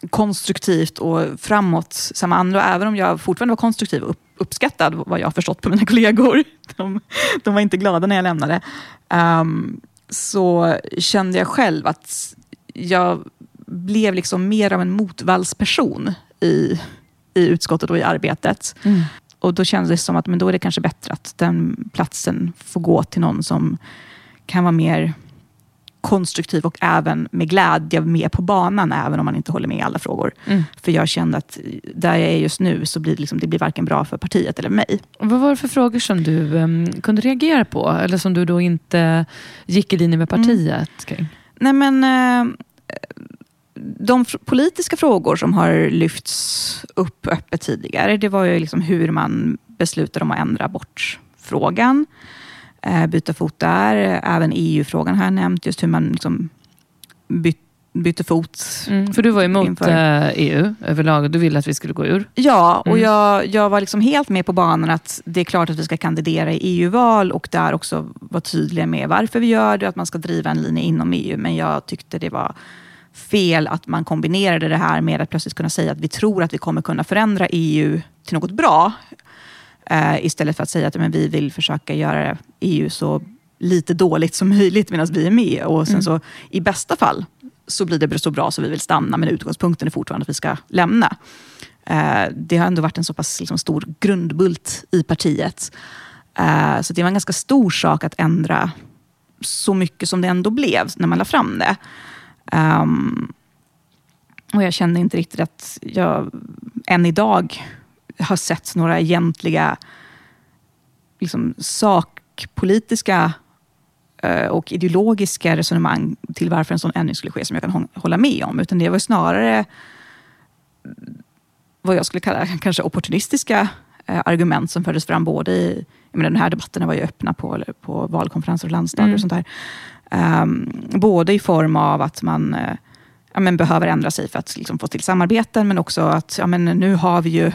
konstruktivt och framåt som andra. Även om jag fortfarande var konstruktiv och uppskattad, vad jag har förstått på mina kollegor. De, de var inte glada när jag lämnade. Um, så kände jag själv att jag blev liksom mer av en motvallsperson i, i utskottet och i arbetet. Mm. Och då kändes det som att men då är det kanske bättre att den platsen får gå till någon som kan vara mer konstruktiv och även med glädje med på banan, även om man inte håller med i alla frågor. Mm. För jag kände att där jag är just nu så blir det, liksom, det blir varken bra för partiet eller mig. vad var det för frågor som du um, kunde reagera på? Eller som du då inte gick i linje med mm. partiet mm. Nej men... Uh, de politiska frågor som har lyfts upp öppet tidigare, det var ju liksom hur man beslutade om att ändra abortfrågan. Eh, byta fot där. Även EU-frågan har jag nämnt, just hur man liksom byt, bytte fot. Mm, för du var emot inför. EU eh, e överlag, du ville att vi skulle gå ur. Ja, och mm. jag, jag var liksom helt med på banan att det är klart att vi ska kandidera i EU-val och där också vara tydliga med varför vi gör det, att man ska driva en linje inom EU. Men jag tyckte det var fel att man kombinerade det här med att plötsligt kunna säga att vi tror att vi kommer kunna förändra EU till något bra. Uh, istället för att säga att men, vi vill försöka göra EU så lite dåligt som möjligt medan vi är med. Och sen mm. så i bästa fall så blir det så bra så vi vill stanna, men utgångspunkten är fortfarande att vi ska lämna. Uh, det har ändå varit en så pass liksom, stor grundbult i partiet. Uh, så det var en ganska stor sak att ändra så mycket som det ändå blev när man la fram det. Um, och jag kände inte riktigt att jag än idag har sett några egentliga liksom, sakpolitiska eh, och ideologiska resonemang till varför en sån ändring skulle ske som jag kan hålla med om. Utan det var snarare vad jag skulle kalla kanske opportunistiska eh, argument som fördes fram både i, jag menar, den här debatten var ju öppna på, på valkonferenser och landsdagar mm. och sånt där. Um, både i form av att man uh, ja, men behöver ändra sig för att liksom, få till samarbeten, men också att ja, men nu har vi ju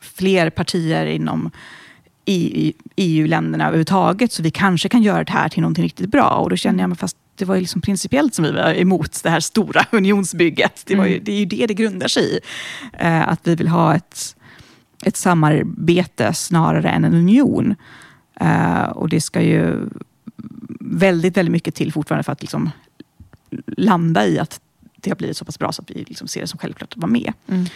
fler partier inom EU-länderna överhuvudtaget, så vi kanske kan göra det här till någonting riktigt bra. Och då känner jag, men fast det var ju liksom principiellt som vi var emot det här stora unionsbygget. Det, ju, mm. det är ju det det grundar sig i. Eh, att vi vill ha ett, ett samarbete snarare än en union. Eh, och det ska ju väldigt, väldigt mycket till fortfarande för att liksom landa i att det har blivit så pass bra så att vi liksom ser det som självklart att vara med. Mm.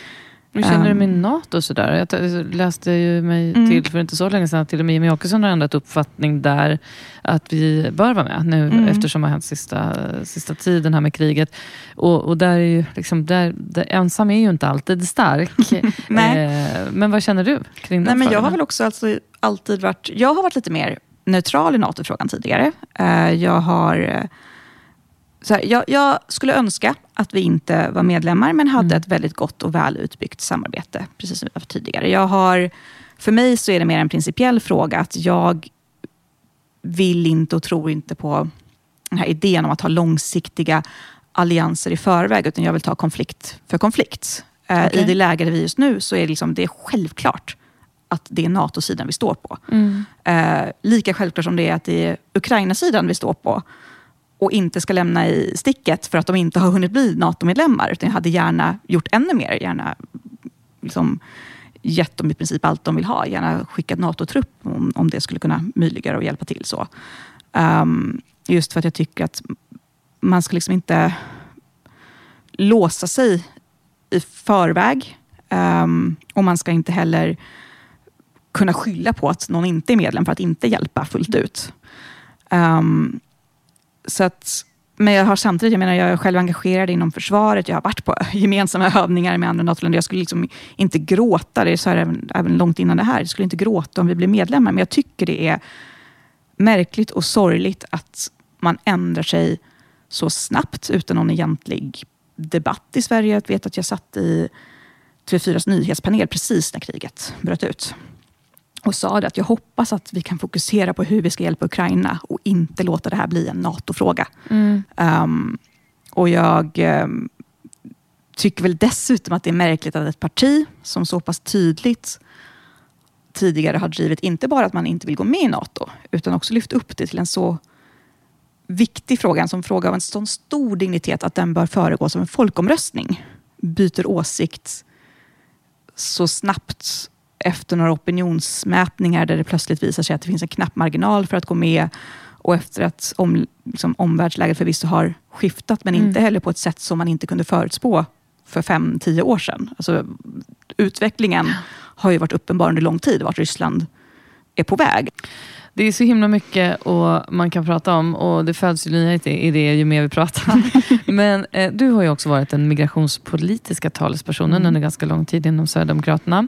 Hur känner du med ehm. NATO? Och sådär? Jag läste ju mig mm. till för inte så länge sedan att till och med Jimmie Åkesson har ändrat uppfattning där. Att vi bör vara med nu mm. eftersom det har hänt sista, sista tiden här med kriget. Och, och där är ju liksom, där, där, ensam är ju inte alltid stark. Eh, men vad känner du kring Nej, men Jag har väl också alltså alltid varit, jag har varit lite mer neutral i NATO-frågan tidigare. Eh, jag har eh, så här, jag, jag, skulle önska att vi inte var medlemmar, men hade mm. ett väldigt gott och väl utbyggt samarbete, precis som vi var tidigare. Jag har, för mig så är det mer en principiell fråga, att jag vill inte och tror inte på den här idén om att ha långsiktiga allianser i förväg, utan jag vill ta konflikt för konflikt. Okay. I det läge där vi är just nu så är det, liksom, det är självklart att det är NATO-sidan vi står på. Mm. Eh, lika självklart som det är att det är Ukraina-sidan vi står på och inte ska lämna i sticket för att de inte har hunnit bli NATO-medlemmar. Utan jag hade gärna gjort ännu mer. Gärna liksom gett dem i princip allt de vill ha. Gärna skickat NATO-trupp om, om det skulle kunna möjliggöra och hjälpa till. så. Um, just för att jag tycker att man ska liksom inte låsa sig i förväg. Um, och man ska inte heller kunna skylla på att någon inte är medlem för att inte hjälpa fullt ut. Um, så att, men jag har samtidigt, jag menar jag är själv engagerad inom försvaret, jag har varit på gemensamma övningar med andra NATO-länder. Jag skulle liksom inte gråta, det sa jag även, även långt innan det här, jag skulle inte gråta om vi blev medlemmar. Men jag tycker det är märkligt och sorgligt att man ändrar sig så snabbt utan någon egentlig debatt i Sverige. Jag vet att jag satt i TV4s nyhetspanel precis när kriget bröt ut och sa det att jag hoppas att vi kan fokusera på hur vi ska hjälpa Ukraina och inte låta det här bli en NATO-fråga. Mm. Um, och jag um, tycker väl dessutom att det är märkligt att ett parti som så pass tydligt tidigare har drivit inte bara att man inte vill gå med i NATO, utan också lyft upp det till en så viktig fråga, en sån fråga av en sån stor dignitet att den bör föregås av en folkomröstning, byter åsikt så snabbt efter några opinionsmätningar där det plötsligt visar sig att det finns en knapp marginal för att gå med och efter att om, liksom, omvärldsläget förvisso har skiftat, men mm. inte heller på ett sätt som man inte kunde förutspå för fem, tio år sedan. Alltså, utvecklingen har ju varit uppenbar under lång tid, vart Ryssland är på väg. Det är så himla mycket och man kan prata om och det föds ju nya idéer ju mer vi pratar. Men eh, du har ju också varit den migrationspolitiska talespersonen mm. under ganska lång tid inom Sverigedemokraterna.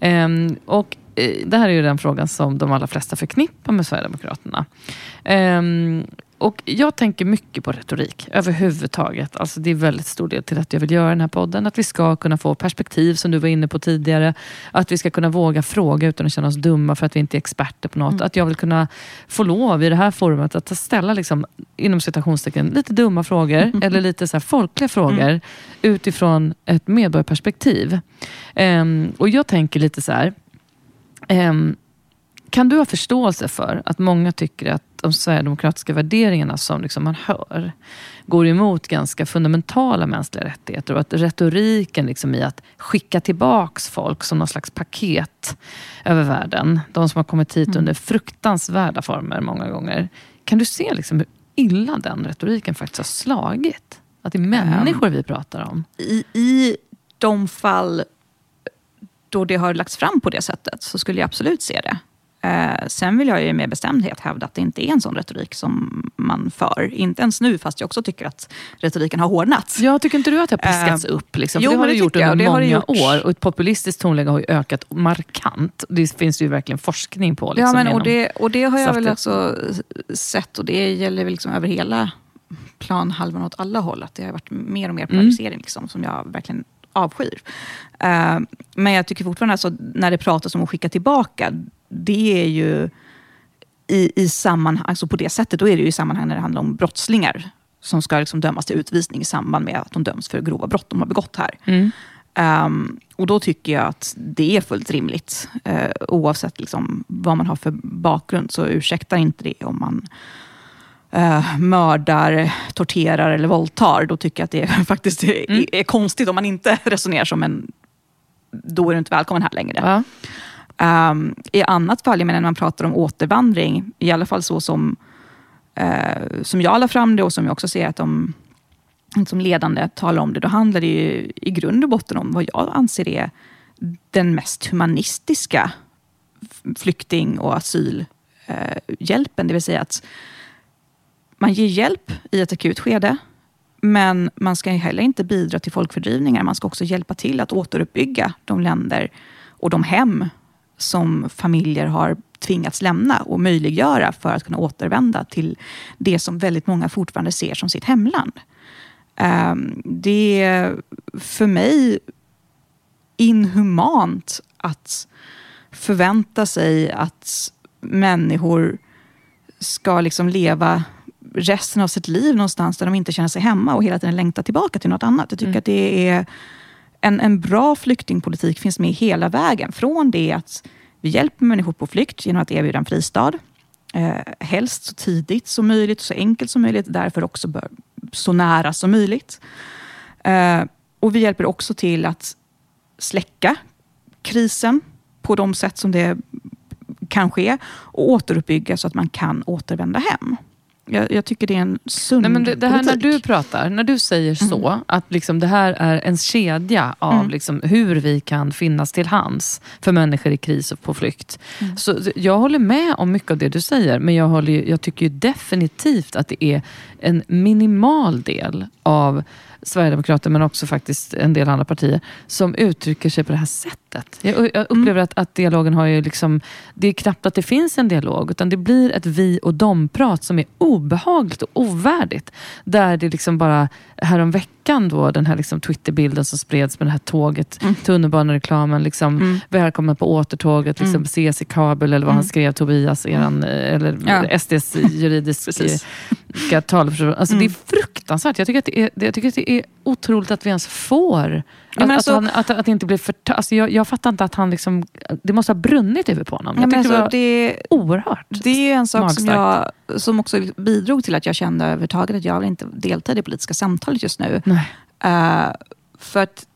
Ehm, och eh, det här är ju den frågan som de allra flesta förknippar med Sverigedemokraterna. Och jag tänker mycket på retorik överhuvudtaget. Alltså det är väldigt stor del till att jag vill göra den här podden. Att vi ska kunna få perspektiv som du var inne på tidigare. Att vi ska kunna våga fråga utan att känna oss dumma för att vi inte är experter på något. Mm. Att jag vill kunna få lov i det här forumet att ställa, liksom, inom citationstecken, lite dumma frågor. Mm. Eller lite så folkliga frågor. Mm. Utifrån ett medborgarperspektiv. Um, och jag tänker lite så här. Um, kan du ha förståelse för att många tycker att de sverigedemokratiska värderingarna som liksom man hör går emot ganska fundamentala mänskliga rättigheter och att retoriken liksom i att skicka tillbaks folk som någon slags paket över världen. De som har kommit hit mm. under fruktansvärda former många gånger. Kan du se liksom hur illa den retoriken faktiskt har slagit? Att det är människor vi pratar om. I, i de fall då det har lagts fram på det sättet så skulle jag absolut se det. Eh, sen vill jag ju med bestämdhet hävda att det inte är en sån retorik som man för. Inte ens nu, fast jag också tycker att retoriken har hårdnat. Ja, tycker inte du att det har piskats eh, upp? Liksom? Jo, det har det, gjort under många gjort. år. Och ett populistiskt tonläge har ju ökat markant. Det finns det ju verkligen forskning på. Liksom, ja, men, och, det, och det har jag väl också sett, och det gäller väl liksom över hela planhalvan åt alla håll. Att det har varit mer och mer polarisering mm. liksom, som jag verkligen avskyr. Uh, men jag tycker fortfarande, alltså, när det pratas om att skicka tillbaka, det är ju i, i sammanhang, alltså på det sättet, då är det ju i sammanhang när det handlar om brottslingar som ska liksom dömas till utvisning i samband med att de döms för grova brott de har begått här. Mm. Um, och då tycker jag att det är fullt rimligt. Uh, oavsett liksom vad man har för bakgrund så ursäktar inte det om man uh, mördar, torterar eller våldtar. Då tycker jag att det faktiskt är, mm. är, konstigt om man inte resonerar som en... Då är du inte välkommen här längre. Ja. Um, I annat fall, jag menar när man pratar om återvandring, i alla fall så som, uh, som jag la fram det och som jag också ser att de som ledande talar om det, då handlar det ju i grund och botten om vad jag anser är den mest humanistiska flykting och asylhjälpen. Det vill säga att man ger hjälp i ett akut skede, men man ska heller inte bidra till folkfördrivningar. Man ska också hjälpa till att återuppbygga de länder och de hem som familjer har tvingats lämna och möjliggöra för att kunna återvända till det som väldigt många fortfarande ser som sitt hemland. Ehm, det är för mig inhumant att förvänta sig att människor ska liksom leva resten av sitt liv någonstans där de inte känner sig hemma och hela tiden längtar tillbaka till något annat. Jag tycker mm. att det är en, en bra flyktingpolitik finns med hela vägen. Från det att vi hjälper människor på flykt genom att erbjuda en fristad. Eh, helst så tidigt som möjligt, så enkelt som möjligt. Därför också bör, så nära som möjligt. Eh, och vi hjälper också till att släcka krisen på de sätt som det kan ske och återuppbygga så att man kan återvända hem. Jag, jag, tycker det är en sund Nej, men det, det här politik. När du pratar, när du säger så, mm. att liksom det här är en kedja av mm. liksom hur vi kan finnas till hands för människor i kris och på flykt. Mm. Så jag håller med om mycket av det du säger, men jag, håller, jag tycker definitivt att det är en minimal del av Sverigedemokrater, men också faktiskt en del andra partier, som uttrycker sig på det här sättet. Jag, jag mm. upplever mm. att, att dialogen har ju liksom... Det är knappt att det finns en dialog, utan det blir ett vi och dom-prat som är obehagligt och ovärdigt. Där det liksom bara, häromveckan då, den här liksom Twitterbilden som spreds med det här tåget, mm. tunnelbanereklamen, liksom, mm. välkomna på återtåget, liksom, mm. ses i kabel, eller vad han mm. skrev, Tobias, eran, eller ja. SDs juridiska talperson. Alltså, Det är fruktansvärt. Jag tycker att det är, jag tycker att det är otroligt att vi ens får. Att, alltså, att, han, att, att, det inte blir för... Alltså jag, jag fattar inte att han liksom... Det måste ha brunnit över på honom. Jag tycker alltså, det var det, oerhört Det är en sak som, jag, som också bidrog till att jag kände överhuvudtaget att jag vill inte delta i det politiska samtalet just nu. Uh, för att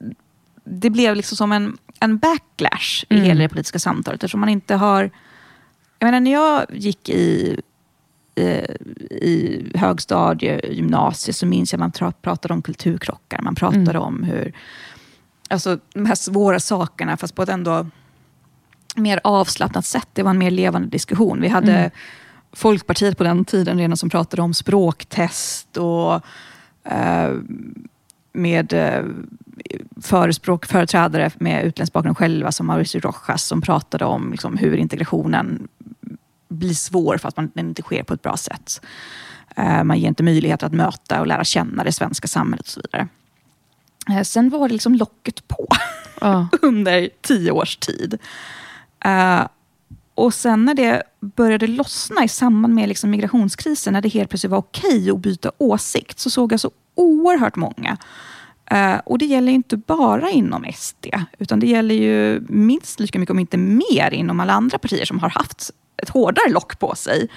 det blev liksom som en, en backlash i mm. hela det politiska samtalet. Eftersom man inte har... Jag menar, när jag gick i i högstadie, gymnasiet, så minns jag att man pratade om kulturkrockar. Man pratade mm. om hur, alltså de här svåra sakerna, fast på ett ändå mer avslappnat sätt. Det var en mer levande diskussion. Vi hade mm. Folkpartiet på den tiden redan som pratade om språktest och eh, med eh, förespråk, företrädare med utländsk bakgrund själva, som Mauricio Rojas, som pratade om liksom, hur integrationen blir svår för att man, den inte sker på ett bra sätt. Uh, man ger inte möjlighet att möta och lära känna det svenska samhället och så vidare. Uh, sen var det liksom locket på uh. under tio års tid. Eh, och sen när det började lossna i samband med liksom migrationskrisen, när det helt plötsligt var okej att byta åsikt, så såg jag så oerhört många Uh, och det gäller inte bara inom SD, utan det gäller ju minst lika mycket, om inte mer, inom alla andra partier som har haft ett hårdare lock på sig.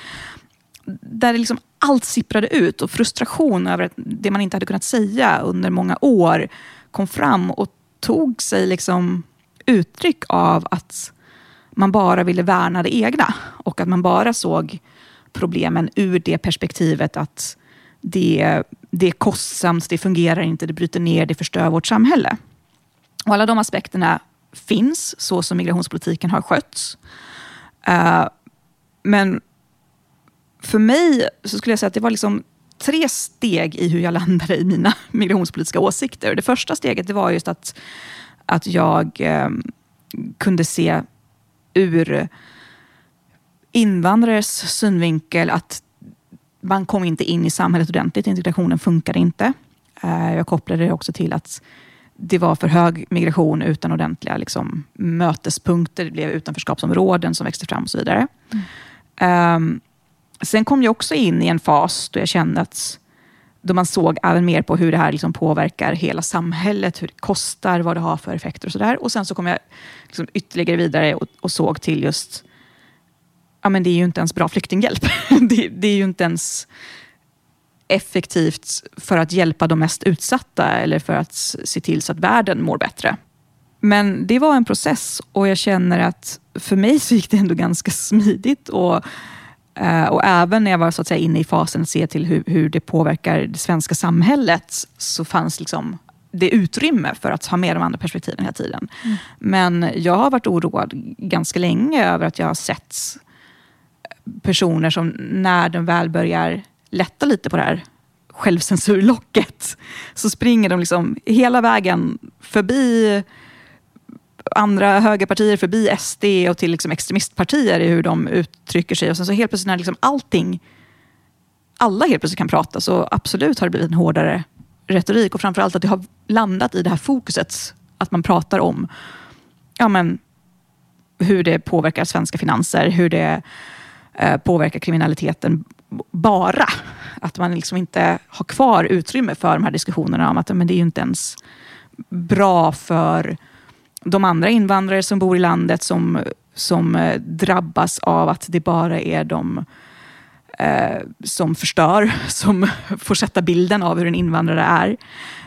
Där liksom allt sipprade ut och frustration över det man inte hade kunnat säga under många år kom fram och tog sig liksom uttryck av att man bara ville värna det egna och att man bara såg problemen ur det perspektivet att det, det är kostsamt, det fungerar inte, det bryter ner, det förstör vårt samhälle. Och alla de aspekterna finns så som migrationspolitiken har skötts. Uh, men för mig så skulle jag säga att det var liksom tre steg i hur jag landade i mina migrationspolitiska åsikter. Det första steget det var just att, att jag eh, kunde se ur invandrares synvinkel att man kom inte in i samhället ordentligt. Integrationen funkade inte. Eh, jag kopplade det också till att det var för hög migration utan ordentliga liksom, mötespunkter. Det blev utanförskapsområden som växte fram och så vidare. Mm. Um, sen kom jag också in i en fas då jag kände att då man såg även mer på hur det här liksom påverkar hela samhället, hur det kostar, vad det har för effekter och sådär. Och sen så kom jag liksom ytterligare vidare och, och, såg till just, ja men det är ju inte ens bra flyktinghjälp. det, det, är ju inte ens effektivt för att hjälpa de mest utsatta eller för att se till så att världen mår bättre. Men det var en process och jag känner att för mig så gick det ändå ganska smidigt. Och, och även när jag var så att säga, inne i fasen att se till hur, hur det påverkar det svenska samhället så fanns liksom det utrymme för att ha med de andra perspektiven hela tiden. Mm. Men jag har varit oroad ganska länge över att jag har sett personer som när de väl börjar lätta lite på det här självcensurlocket så springer de liksom hela vägen förbi andra högerpartier, förbi SD och till liksom extremistpartier i hur de uttrycker sig. Och sen så helt plötsligt när liksom allting, alla helt plötsligt kan prata så absolut har det blivit en hårdare retorik och framförallt att det har landat i det här fokuset att man pratar om ja, men, hur det påverkar svenska finanser, hur det eh, påverkar kriminaliteten bara. Att man liksom inte har kvar utrymme för de här diskussionerna om att men det är ju inte ens bra för de andra invandrare som bor i landet som, som eh, drabbas av att det bara är de eh, som förstör, som får sätta bilden av hur en invandrare är.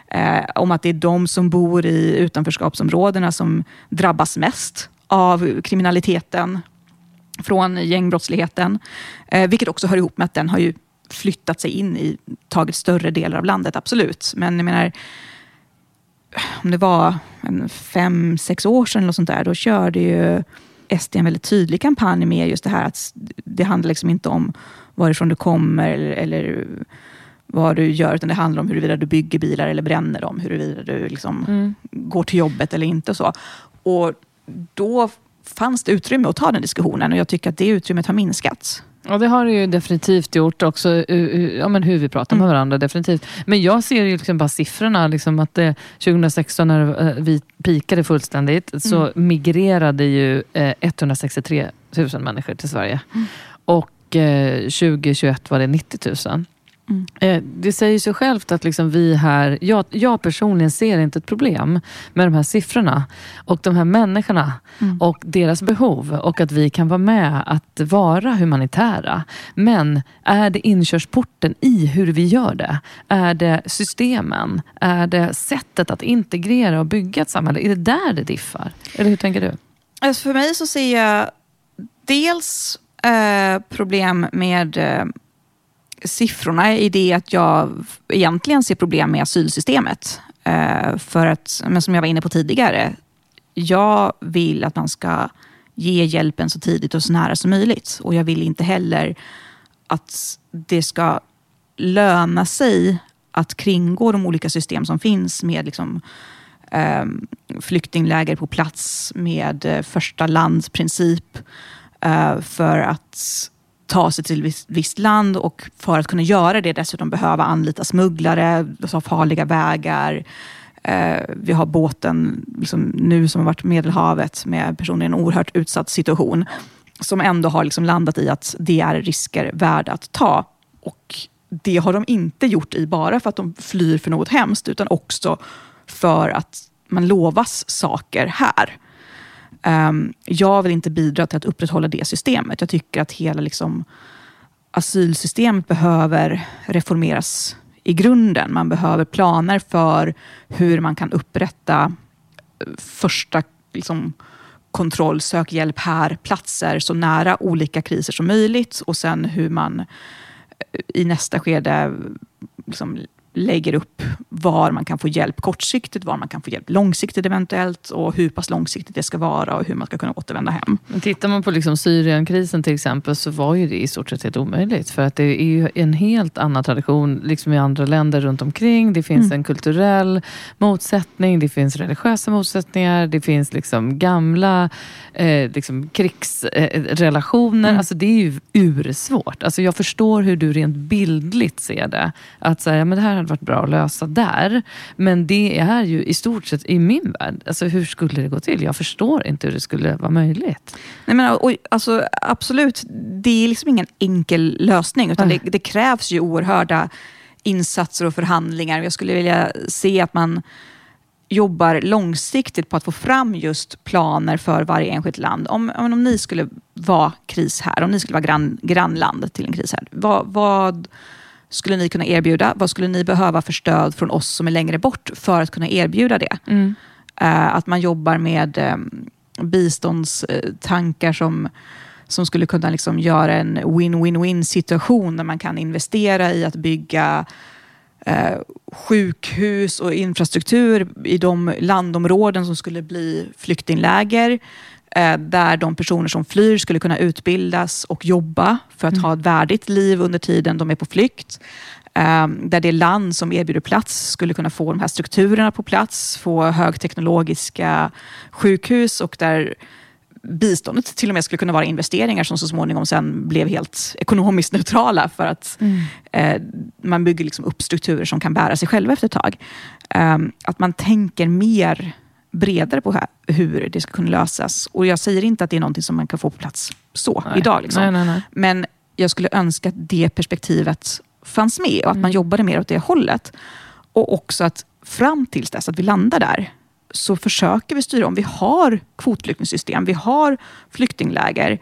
Eh, om att det är de som bor i utanförskapsområdena som drabbas mest av kriminaliteten från gängbrottsligheten. Eh, vilket också hör ihop med att den har ju flyttat sig in i, tagit större delar av landet, absolut. Men jag menar, om det var en fem, sex år sedan eller sånt där, då körde ju SD en väldigt tydlig kampanj med just det här att det handlar liksom inte om varifrån du kommer eller, eller vad du gör, utan det handlar om huruvida du bygger bilar eller bränner dem, huruvida du liksom mm. går till jobbet eller inte. så. Och då fanns det utrymme att ta den diskussionen och jag tycker att det utrymmet har minskat. Ja, det har det ju definitivt gjort också, ja, men hur vi pratar med mm. varandra. definitivt. Men jag ser ju liksom bara siffrorna. Liksom att det, 2016 när eh, vi pikade fullständigt så mm. migrerade ju 163 eh, 000 människor till Sverige. Mm. Och 2021 eh, var det 90 000. Mm. Eh, det säger sig självt att liksom vi här, jag, jag, personligen ser inte ett problem med de här siffrorna och de här människorna mm. och deras behov och att vi kan vara med att vara humanitära. Men är det inkörsporten i hur vi gör det? Är det systemen? Är det sättet att integrera och bygga ett samhälle? Är det där det diffar? Eller hur tänker du? Alltså för mig så ser jag dels eh, problem med eh, siffrorna i det att jag egentligen ser problem med asylsystemet. Eh, för att, men som jag var inne på tidigare, jag vill att man ska ge hjälpen så tidigt och så nära som möjligt. Och jag vill inte heller att det ska löna sig att kringgå de olika system som finns med liksom, eh, flyktingläger på plats, med eh, första landsprincip. Eh, för att ta sig till ett visst land och för att kunna göra det dessutom behöva anlita smugglare, alltså farliga vägar. Eh, vi har båten liksom, nu som har varit Medelhavet med personer i en oerhört utsatt situation. Som ändå har liksom landat i att det är risker värda att ta. Och det har de inte gjort i bara för att de flyr för något hemskt, utan också för att man lovas saker här. Um, jag vill inte bidra till att upprätthålla det systemet. Jag tycker att hela liksom, asylsystemet behöver reformeras i grunden. Man behöver planer för hur man kan upprätta eh, första liksom, kontroll, sök hjälp här, platser så nära olika kriser som möjligt och sen hur man eh, i nästa skede liksom, lägger upp var man kan få hjälp kortsiktigt, var man kan få hjälp långsiktigt eventuellt och hur pass långsiktigt det ska vara och hur man ska kunna återvända hem. Men tittar man på liksom Syrienkrisen till exempel så var ju det i stort sett helt omöjligt. För att det är ju en helt annan tradition liksom i andra länder runt omkring. Det finns mm. en kulturell motsättning, det finns religiösa motsättningar, det finns liksom gamla eh, liksom krigsrelationer. Eh, mm. Alltså det är ju ursvårt. Alltså jag förstår hur du rent bildligt ser det. Att säga, men det här hade varit bra att lösa där. Men det är ju i stort sett i min värld. Alltså, hur skulle det gå till? Jag förstår inte hur det skulle vara möjligt. Nej, men, och, alltså, absolut, det är liksom ingen enkel lösning. Utan det, det krävs ju oerhörda insatser och förhandlingar. Jag skulle vilja se att man jobbar långsiktigt på att få fram just planer för varje enskilt land. Om, om ni skulle vara kris här, om ni skulle vara grann, grannland till en kris här, vad, vad, skulle ni kunna erbjuda? Vad skulle ni behöva för stöd från oss som är längre bort för att kunna erbjuda det? Mm. Uh, att man jobbar med um, biståndstankar som som skulle kunna liksom göra en win-win-win situation där man kan investera i att bygga eh, sjukhus och infrastruktur i de landområden som skulle bli flyktingläger. Eh, där de personer som flyr skulle kunna utbildas och jobba för att mm. ha ett värdigt liv under tiden de är på flykt. Eh, där det land som erbjuder plats skulle kunna få de här strukturerna på plats, få högteknologiska sjukhus och där biståndet till och med skulle kunna vara investeringar som så småningom sen blev helt ekonomiskt neutrala för att mm. eh, man bygger liksom upp strukturer som kan bära sig själva efter ett tag. Att man tänker mer bredare på hur det ska kunna lösas. Och jag säger inte att det är någonting som man kan få på plats så nej. idag. Liksom. Nej, nej, Men jag skulle önska att det perspektivet fanns med och att mm. man jobbade mer åt det hållet. Och också att fram tills dess att vi landar där, så försöker vi styra om. Vi har kvotflyktingsystem, vi har flyktingläger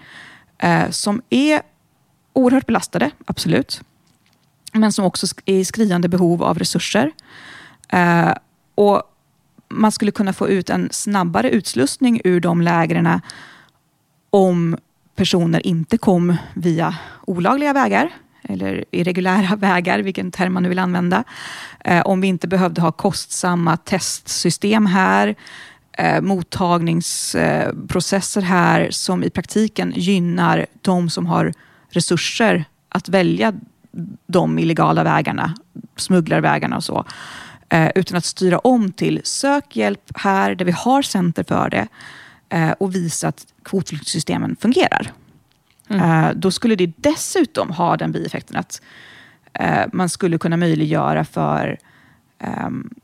eh, som är oerhört belastade, absolut. Men som också är i skriande behov av resurser. Eh, och man skulle kunna få ut en snabbare utslussning ur de lägren om personer inte kom via olagliga vägar eller irregulära vägar, vilken term man nu vill använda. Eh, om vi inte behövde ha kostsamma testsystem här, eh, mottagningsprocesser här som i praktiken gynnar de som har resurser att välja de illegala vägarna, smugglarvägarna och så. Eh, utan att styra om till sök hjälp här där vi har center för det eh, och visa att kvotflyktingsystemen fungerar. Mm. Eh, då skulle det dessutom ha den bieffekten att man skulle kunna möjliggöra för um,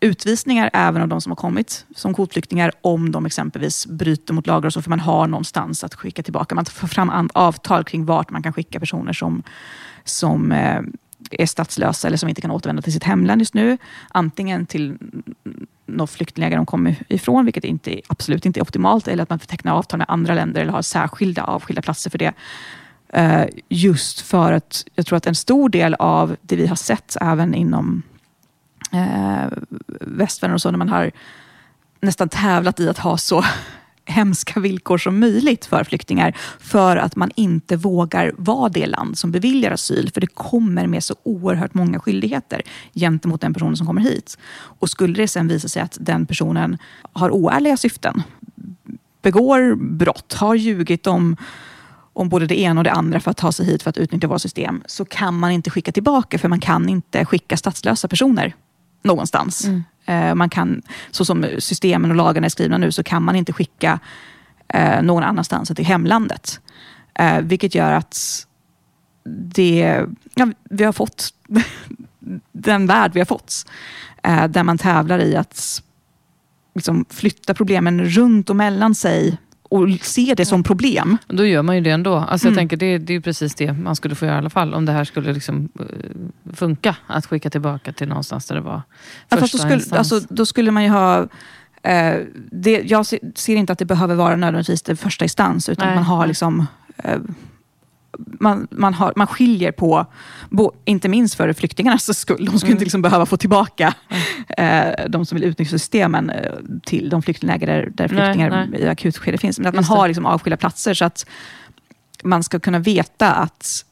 utvisningar även av de som har kommit som kvotflyktingar om de exempelvis bryter mot lagar och så, för man har någonstans att skicka tillbaka. Man får fram avtal kring vart man kan skicka personer som, som är statslösa eller som inte kan återvända till sitt hemland just nu. Antingen till något flyktingläger de kommer ifrån, vilket inte, absolut inte är optimalt, eller att man får teckna avtal med andra länder eller har särskilda avskilda platser för det. Uh, just för att jag tror att en stor del av det vi har sett även inom uh, västvärlden och så, när man har nästan tävlat i att ha så hemska villkor som möjligt för flyktingar för att man inte vågar vara det land som beviljar asyl för det kommer med så oerhört många skyldigheter gentemot den personen som kommer hit. Och skulle det sen visa sig att den personen har oärliga syften, begår brott, har ljugit om om både det ena och det andra för att ta sig hit för att utnyttja våra system, så kan man inte skicka tillbaka för man kan inte skicka statslösa personer någonstans. Mm. Eh, man kan, så som systemen och lagarna är skrivna nu, så kan man inte skicka eh, någon annanstans än till hemlandet. Eh, vilket gör att det, ja, vi har fått den värld vi har fått. Eh, där man tävlar i att liksom, flytta problemen runt och mellan sig och se det som problem. Då gör man ju det ändå. Alltså mm. jag tänker det, det är precis det man skulle få göra i alla fall. Om det här skulle liksom uh, funka. Att skicka tillbaka till någonstans där det var ja, första då skulle, alltså, då skulle man ju ha eh, det, jag ser inte att det behöver vara nödvändigtvis det första instans. Utan Nej. man har liksom eh, man, man, har, man skiljer på, bo, inte minst för flyktingarnas skull, de skulle mm. inte liksom behöva få tillbaka mm. eh, de som vill utnyttja systemen eh, till de flyktingläger där, där flyktingar nej, nej. i akutskede finns. Men att man har liksom avskilda platser så att man ska kunna veta att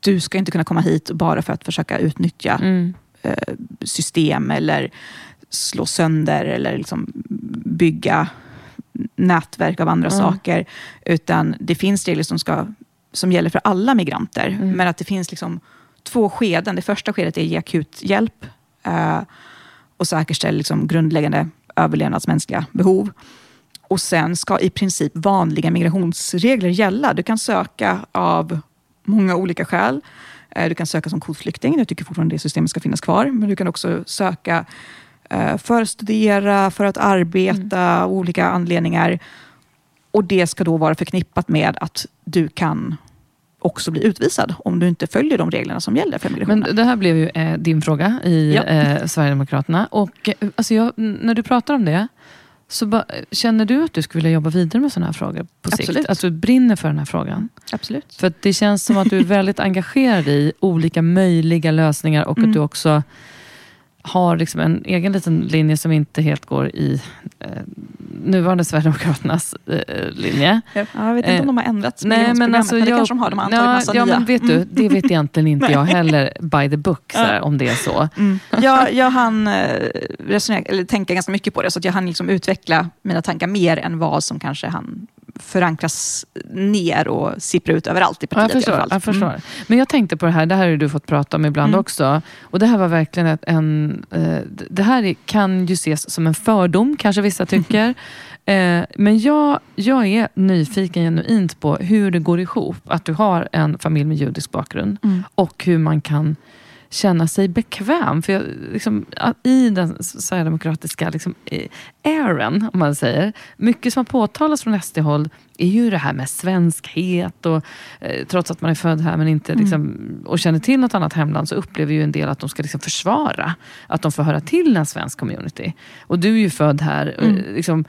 du ska inte kunna komma hit bara för att försöka utnyttja mm. eh, system eller slå sönder eller liksom bygga nätverk av andra saker. Utan det finns regler som ska som gäller för alla migranter. Mm. Men att det finns liksom två skeden. Det första skedet är att ge akut hjälp eh, och säkerställa liksom grundläggande överlevnadsmänskliga behov. Och sen ska i princip vanliga migrationsregler gälla. Du kan söka av många olika skäl. Eh, du kan söka som kvotflykting. Jag tycker fortfarande det systemet ska finnas kvar. Men du kan också söka eh, för att studera, för att arbeta, mm. olika anledningar. Och det ska då vara förknippat med att du kan också bli utvisad om du inte följer de reglerna som gäller för migration. Men det här blev ju eh, din fråga i ja. eh, Sverigedemokraterna. Och, eh, alltså jag, när du pratar om det, så ba, känner du att du skulle vilja jobba vidare med sådana här frågor på Absolut. sikt? Att du brinner för den här frågan? Absolut. För det känns som att du är väldigt engagerad i olika möjliga lösningar och mm. att du också har liksom en egen liten linje som inte helt går i eh, nuvarande Sverigedemokraternas eh, linje. Ja, jag vet inte om de har ändrats nej, men alltså, jag, det kanske de har. De har antagit ja, massa ja, nya. Men vet du, det vet egentligen inte jag heller by the book, så om det är så. Mm. Jag, jag hann eh, resonera, eller tänka ganska mycket på det, så att jag hann liksom utveckla mina tankar mer än vad som kanske han förankras ner och sipprar ut överallt i partiet. jag förstår. I alla fall. Jag förstår. Mm. Men jag tänkte på det här, det här har du fått prata om ibland mm. också. Och Det här var verkligen ett, en... Eh, det här kan ju ses som en fördom, kanske vissa tycker. eh, men jag, jag är nyfiken genuint på hur det går ihop att du har en familj med judisk bakgrund mm. och hur man kan känna sig bekväm. För jag, liksom, I den sverigedemokratiska liksom, airen, om man säger, mycket som har påtalats från SD-håll är ju det här med svenskhet. Och, eh, trots att man är född här men inte mm. liksom, och känner till något annat hemland så upplever ju en del att de ska liksom försvara att de får höra till en svensk community. Och du är ju född här. Mm. Och, liksom,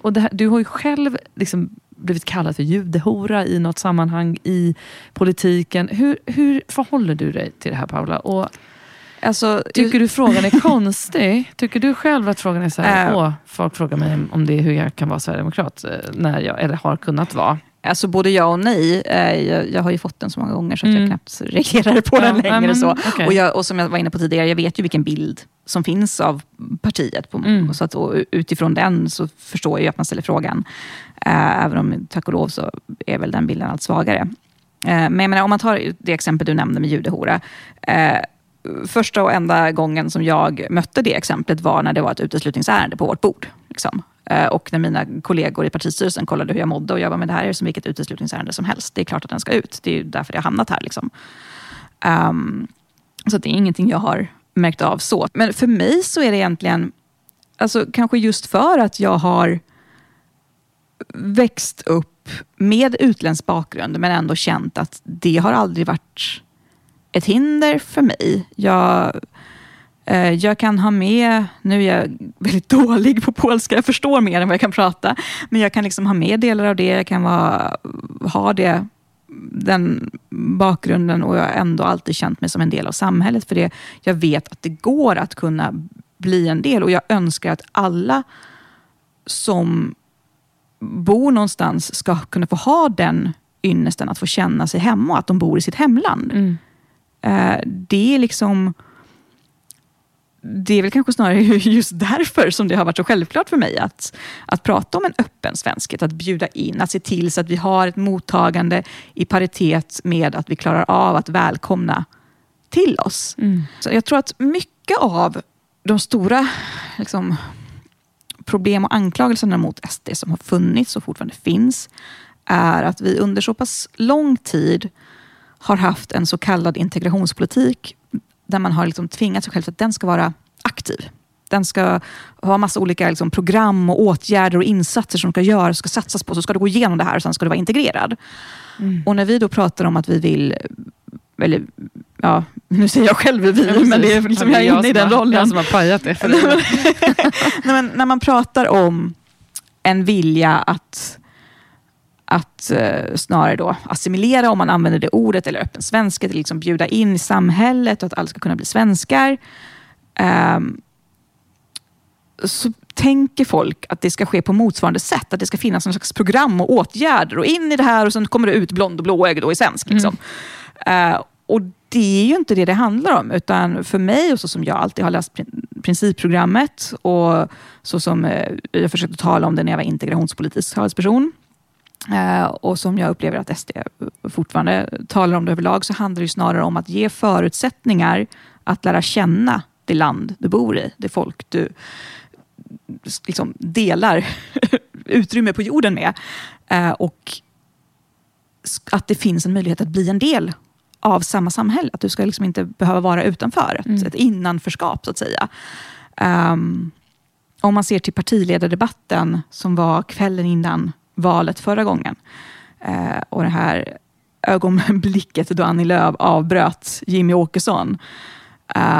och här, du har ju själv liksom, blivit kallad för judehora i något sammanhang i politiken. Hur, hur förhåller du dig till det här Paula? Och, Alltså, tycker du frågan är konstig? Tycker du själv att frågan är så här, äh, åh, folk frågar mig om det är hur jag kan vara sverigedemokrat, eh, när jag, eller har kunnat vara? Alltså både ja och nej. Eh, jag, jag har ju fått den så många gånger så att mm. jag knappt reagerar på den längre. men, så. Okay. Och, jag, och som jag var inne på tidigare, jag vet ju vilken bild som finns av partiet. På, mm. så att, utifrån den så förstår jag att man ställer frågan. Äh, även om tack och lov så är väl den bilden allt svagare. Äh, men jag menar, om man tar det exempel du nämnde med judehora. Äh, första och enda gången som jag mötte det exemplet var när det var ett uteslutningsärende på vårt bord. Liksom. Eh, och när mina kollegor i partistyrelsen kollade hur jag mådde och jag var med det här är som vilket uteslutningsärende som helst. Det är klart att den ska ut. Det är därför jag har hamnat här. Liksom. Um, så det är ingenting jag har märkt av så. Men för mig så är det egentligen, alltså, kanske just för att jag har växt upp med utländsk bakgrund men ändå känt att det har aldrig varit ett hinder för mig. Jag, jag kan ha med, nu är jag väldigt dålig på polska, jag förstår mer än vad jag kan prata, men jag kan liksom ha med delar av det, jag kan vara, ha det den bakgrunden och jag har ändå alltid känt mig som en del av samhället för det. Jag vet att det går att kunna bli en del och jag önskar att alla som bor någonstans ska kunna få ha den ynnesten att få känna sig hemma och att de bor i sitt hemland. Mm. Eh, det är liksom det är väl kanske snarare just därför som det har varit så självklart för mig att, att prata om en öppen svenskhet, att bjuda in, att se till så att vi har ett mottagande i paritet med att vi klarar av att välkomna till oss. Mm. Så jag tror att mycket av de stora liksom, problem och anklagelserna mot SD som har funnits och fortfarande finns, är att vi under så pass lång tid har haft en så kallad integrationspolitik där man har liksom tvingat sig själv att den ska vara aktiv. Den ska ha massa olika liksom, program och åtgärder och insatser som ska göras, ska satsas på. Så ska du gå igenom det här och sen ska du vara integrerad. Mm. Och när vi då pratar om att vi vill, eller ja, nu säger jag själv vi, ja, men det är liksom, jag är inne i den rollen. Jag som har pajat det för Nej, men När man pratar om en vilja att att eh, snarare då assimilera, om man använder det ordet, eller öppen svenska, till liksom bjuda in i samhället och att alla ska kunna bli svenskar. Eh, så tänker folk att det ska ske på motsvarande sätt. Att det ska finnas en slags program och åtgärder och in i det här och sen kommer det ut blond och blåögd och är svensk. Liksom. Mm. Eh, och det är ju inte det det handlar om. Utan för mig, och så som jag alltid har läst principprogrammet och så som eh, jag försökte tala om det när jag var integrationspolitisk talesperson, och som jag upplever att SD fortfarande talar om det överlag, så handlar det snarare om att ge förutsättningar att lära känna det land du bor i, det folk du liksom delar utrymme på jorden med. Eh, och att det finns en möjlighet att bli en del av samma samhälle. Att du ska liksom inte behöva vara utanför, ett, Mm. ett innanförskap så att säga. Ehm, om man ser till partiledardebatten som var kvällen innan valet förra gången. Eh, och det här ögonblicket då Annie Lööf avbröt Jimmy Åkesson.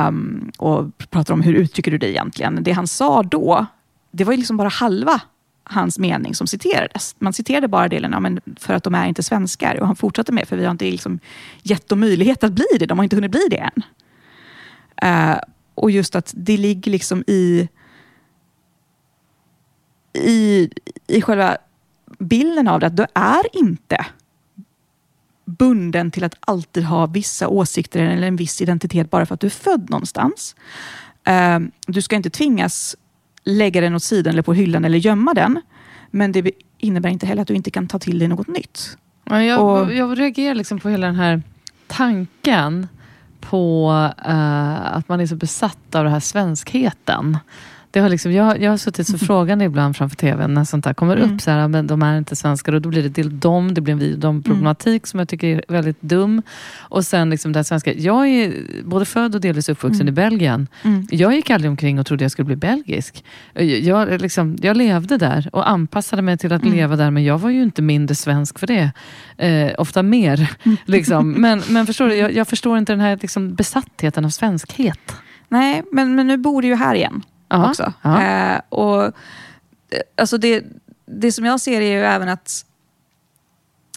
um, och pratar om hur uttrycker du dig egentligen. Det han sa då, det var ju liksom bara halva hans mening som citerades. Man citerade bara delen ja, men för att de är inte svenskar. Och han fortsatte med, för vi har inte liksom gett dem möjlighet att bli det. De har inte hunnit bli det än. Uh, och just att det ligger liksom i, i, i själva bilden av det, att du är inte bunden till att alltid ha vissa åsikter eller en viss identitet bara för att du är född någonstans. Eh, du ska inte tvingas lägga den åt sidan eller på hyllan eller gömma den. Men det innebär inte heller att du inte kan ta till dig något nytt. Ja, jag, Och- jag reagerar liksom på hela den här tanken på eh, att man är så besatt av den här svenskheten. Det har liksom, jag, jag har suttit så frågande ibland framför tvn när sånt där kommer Mm. upp. Så här, men de är inte svenskar och då blir det till dem, det blir en vi och dem problematik som jag tycker är väldigt dum. Och sen liksom det här svenska. Jag är både född och delvis uppvuxen Mm. i Belgien. Mm. Jag gick aldrig omkring och trodde jag skulle bli belgisk. Jag, jag, liksom, jag levde där och anpassade mig till att Mm. leva där, men jag var ju inte mindre svensk för det. Eh, ofta mer. Liksom. Men, men förstår du, jag, jag förstår inte den här liksom, besattheten av svenskhet. Nej, men, men nu bor du ju här igen. Ja, också. ja. Eh, och, eh, alltså det, det som jag ser är ju även att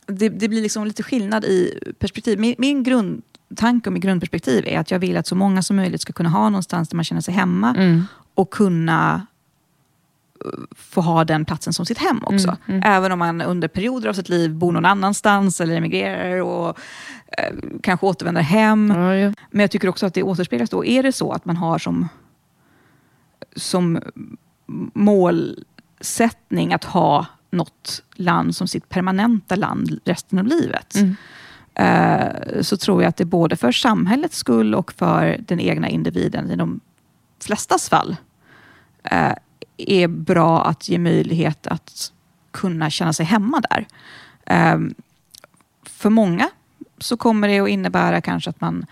det, det blir liksom lite skillnad i perspektiv. Min, min grundtanke och min grundperspektiv är att jag vill att så många som möjligt ska kunna ha någonstans där man känner sig hemma Mm. och kunna eh, få ha den platsen som sitt hem också. Mm, mm. Även om man under perioder av sitt liv bor någon annanstans eller emigrerar och eh, kanske återvänder hem. Ja, ja. Men jag tycker också att det återspeglas då. Är det så att man har som, som målsättning att ha något land som sitt permanenta land resten av livet. Mm. eh, Så tror jag att det både för samhällets skull och för den egna individen i de flestas fall eh, är bra att ge möjlighet att kunna känna sig hemma där. Eh, För många så kommer det att innebära kanske att man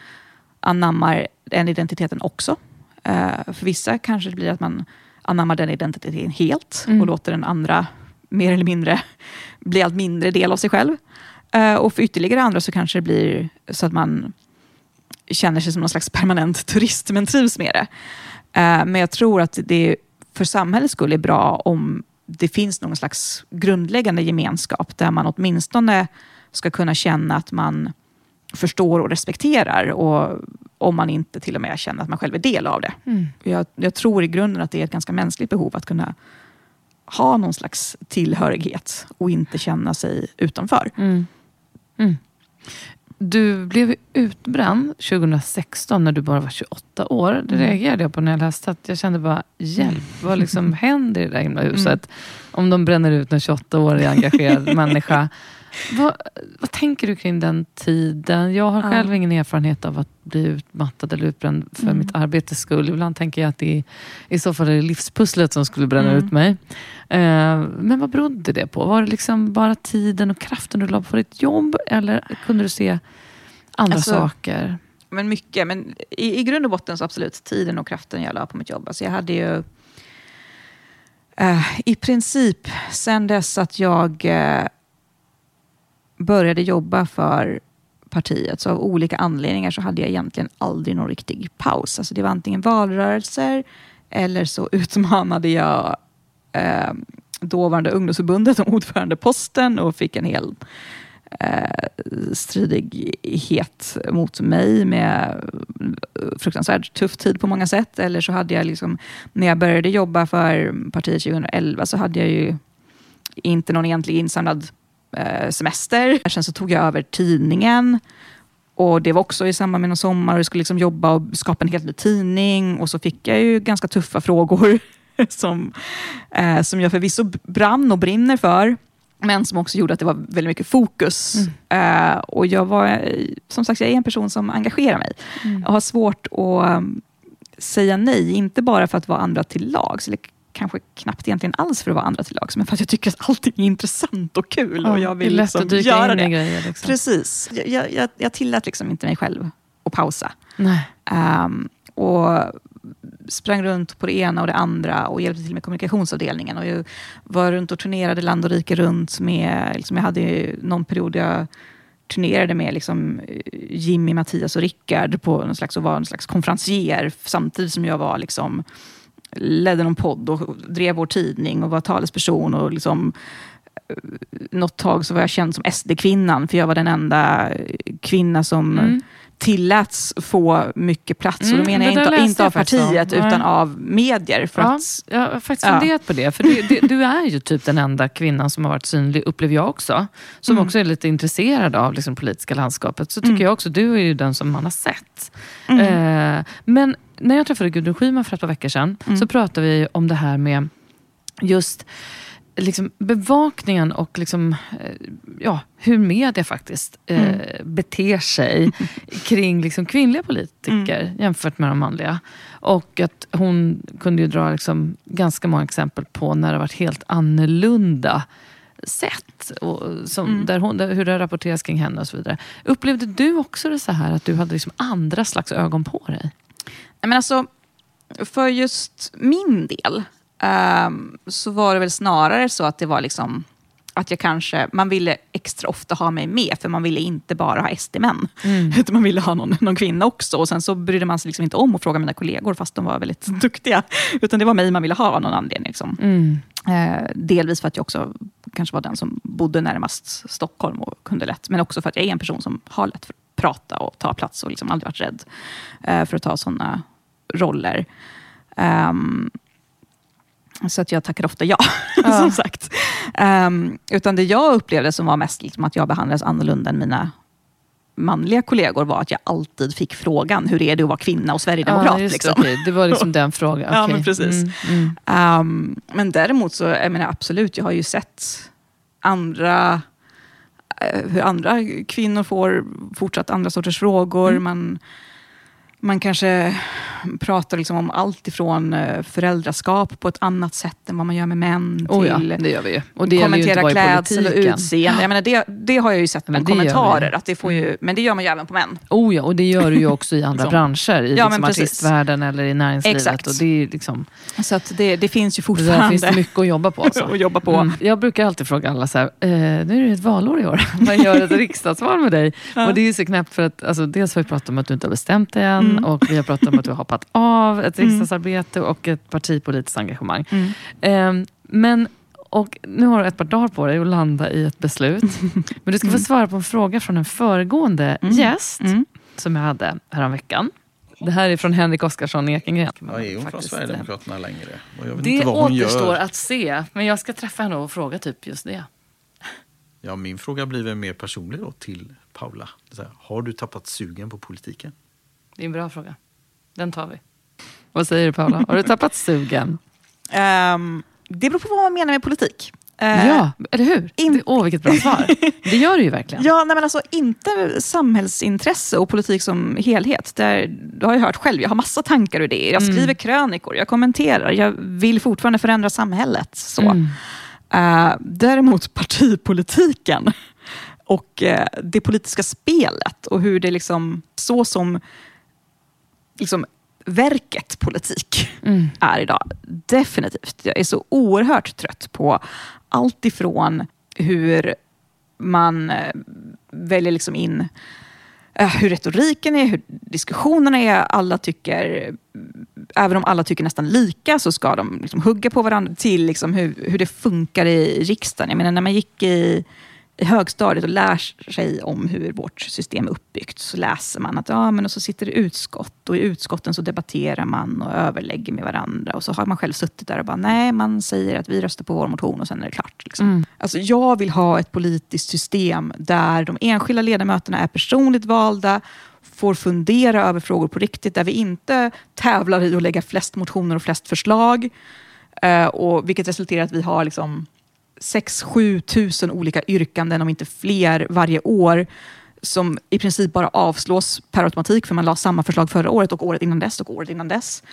anammar den identiteten också. Eh, för vissa kanske det blir att man anammar den identiteten helt Mm. och låter den andra mer eller mindre bli allt mindre del av sig själv. Eh, och för ytterligare andra så kanske det blir så att man känner sig som någon slags permanent turist men trivs med det. Eh, men jag tror att det för samhällets skull är bra om det finns någon slags grundläggande gemenskap där man åtminstone ska kunna känna att man förstår och respekterar. Och om man inte till och med känner att man själv är del av det. Mm. Jag, jag tror i grunden att det är ett ganska mänskligt behov att kunna ha någon slags tillhörighet och inte känna sig utanför. Mm. Mm. Du blev utbränd 2016 när du bara var 28 år. Det Mm. reagerade jag på när jag läste. Att jag kände bara, hjälp, vad liksom händer i det där himla huset? Om de bränner ut en 28-årig engagerad människa. Vad, vad tänker du kring den tiden? Jag har Ja. själv ingen erfarenhet av att bli utmattad eller utbränd för Mm. mitt arbetes skull. Ibland tänker jag att det är, i så fall är det livspusslet som skulle bränna Mm. ut mig. Eh, men vad berodde det på? Var det liksom bara tiden och kraften du la på ditt jobb? Eller kunde du se andra Alltså, saker? Men mycket, men i, i grund och botten så absolut tiden och kraften jag la på mitt jobb. Alltså jag hade ju eh, i princip sen dess att jag eh, började jobba för partiet, så av olika anledningar så hade jag egentligen aldrig någon riktig paus. Alltså det var antingen valrörelser eller så utmanade jag eh, dåvarande ungdomsförbundet om ordförandeposten och fick en hel eh, stridighet mot mig med eh, fruktansvärt tuff tid på många sätt. Eller så hade jag, liksom, när jag började jobba för partiet 2011, så hade jag ju inte någon egentlig insamlad eh, semester. Sen så tog jag över tidningen. Och det var också i samband med någon sommar och jag skulle liksom jobba och skapa en helt ny tidning. Och så fick jag ju ganska tuffa frågor som, eh, som jag förvisso brann och brinner för. Men som också gjorde att det var väldigt mycket fokus. Eh, och jag var, eh, som sagt, jag är en person som engagerar mig. Jag har svårt att um, säga nej, inte bara för att vara andra till lags, eller kanske knappt egentligen alls för att vara andra till lags, men för att jag tycker att allting är intressant och kul. Ja, och jag vill det är lätt liksom att dyka göra in i det. grejer. Liksom. Precis. Jag, jag, jag tillät liksom inte mig själv att pausa. Ehm, och sprang runt på det ena och det andra och hjälpte till med kommunikationsavdelningen. Och jag var runt och turnerade land och rike runt. Med, liksom jag hade ju någon period jag turnerade med liksom Jimmy, Mattias och Rickard på någon slags, och var en slags konferencier samtidigt som jag var liksom, ledde någon podd och drev vår tidning och var talesperson. Och liksom, eh, något tag så var jag känd som SD-kvinnan för jag var den enda kvinna som Mm. tilläts få mycket plats. Mm, och då menar det jag inte, inte av om. partiet Nej. utan av medier. För Ja, att, jag har faktiskt Ja. funderat på det. För det, du är ju typ den enda kvinnan som har varit synlig, upplever jag också. Som Mm. också är lite intresserad av liksom, politiska landskapet. Så tycker Mm. jag också, du är ju den som man har sett. Mm. Eh, men när jag träffade Gudrun Schyman för ett par veckor sedan Mm. så pratade vi om det här med just liksom bevakningen och liksom, eh, ja, hur media faktiskt eh, Mm. beter sig kring liksom kvinnliga politiker Mm. jämfört med de manliga. Och att hon kunde ju dra liksom ganska många exempel på när det varit helt annorlunda sätt. Och som, Mm. där hon, där, hur det har rapporterats kring henne och så vidare. Upplevde du också det så här att du hade liksom andra slags ögon på dig? Men alltså, för just min del ehm, så var det väl snarare så att det var liksom att jag kanske, man ville extra ofta ha mig med, för man ville inte bara ha SD-män. Utan man ville ha någon, någon kvinna också. Och sen så brydde man sig liksom inte om att fråga mina kollegor, fast de var väldigt duktiga. Utan det var mig man ville ha av någon anledning. Liksom. Mm. Eh, delvis för att jag också kanske var den som bodde närmast Stockholm och kunde lätt. Men också för att jag är en person som har lätt för att prata och ta plats och liksom aldrig varit rädd eh, för att ta sådana roller. Ehm, så att jag tackar ofta ja, Ja. som sagt. Ehm, utan det jag upplevde som var mest liksom att jag behandlades annorlunda än mina manliga kollegor var att jag alltid fick frågan, hur är det att vara kvinna och sverigedemokrat? Ja, det, liksom. okej. det var liksom den frågan. Ja, Okej. men precis. Mm, mm. Um, men däremot så, jag menar absolut, jag har ju sett andra, eh, hur andra kvinnor får fortsatt andra sorters frågor. Mm. Man, man kanske pratar liksom om allt ifrån eh, föräldraskap på ett annat sätt än vad man gör med män. Oh ja, till det gör vi ju. Och det kommentera klädsel och utseende. Jag menar, det, det har jag ju sett bland det kommentarer. Att det får ju, men det gör man ju även på män. Oh ja, och det gör du ju också i andra branscher. I Ja, liksom artistvärlden eller i näringslivet. Exakt. Och det, är liksom, Så att det, det finns ju det fortfarande finns det mycket att jobba på. Alltså. att jobba på. Mm. Jag brukar alltid fråga alla så här, eh, nu är det ett valår i år. Vad gör ett riksdagsval med dig? Ja. Och det är ju så knäppt för att alltså, dels har vi pratat om att du inte har bestämt dig än Mm. Och vi har pratat om att du har hoppat av ett Mm. riksdagsarbete och ett partipolitiskt engagemang. Mm. Eh, men, och nu har du ett par dagar på dig att landa i ett beslut. Men du ska få Mm. svara på en fråga från en föregående Mm. gäst Mm. som jag hade häromveckan. Det här är från Henrik Oskarsson Ekengren. Ja, är hon från Faktiskt, Sverigedemokraterna längre? Och jag vet Det inte vad hon återstår gör. att se, men jag ska träffa henne och fråga typ just det. Ja, min fråga blir väl mer personlig då till Paula. Så här, har du tappat sugen på politiken? Det är en bra fråga. Den tar vi. Vad säger du Paula? Har du tappat sugen? Ehm, det beror på vad man menar med politik. Eh, ja, eller hur? Åh, vilket bra svar. Det gör du ju verkligen. Ja, nej men alltså inte samhällsintresse och politik som helhet. Där, du har ju hört själv, jag har massa tankar och idéer. Jag Mm. skriver krönikor, jag kommenterar, jag vill fortfarande förändra samhället. Så. Mm. Eh, däremot partipolitiken och eh, det politiska spelet och hur det liksom, så som liksom, verket politik Mm. är idag. Definitivt. Jag är så oerhört trött på allt ifrån hur man eh, väljer liksom in eh, hur retoriken är, hur diskussionerna är. Alla tycker, även om alla tycker nästan lika så ska de liksom hugga på varandra till liksom hur, hur det funkar i riksdagen. Jag menar när man gick i, i högstadiet och lär sig om hur vårt system är uppbyggt så läser man att ja, men och så sitter det utskott och i utskotten så debatterar man och överlägger med varandra och så har man själv suttit där och bara nej, man säger att vi röstar på vår motion och sen är det klart. Liksom. Mm. Alltså, jag vill ha ett politiskt system där de enskilda ledamöterna är personligt valda, får fundera över frågor på riktigt, där vi inte tävlar i att lägga flest motioner och flest förslag. Eh, och vilket resulterar i att vi har liksom 6-7 tusen olika yrkanden, om inte fler, varje år som i princip bara avslås per automatik för man la samma förslag förra året och året innan dess och året innan dess.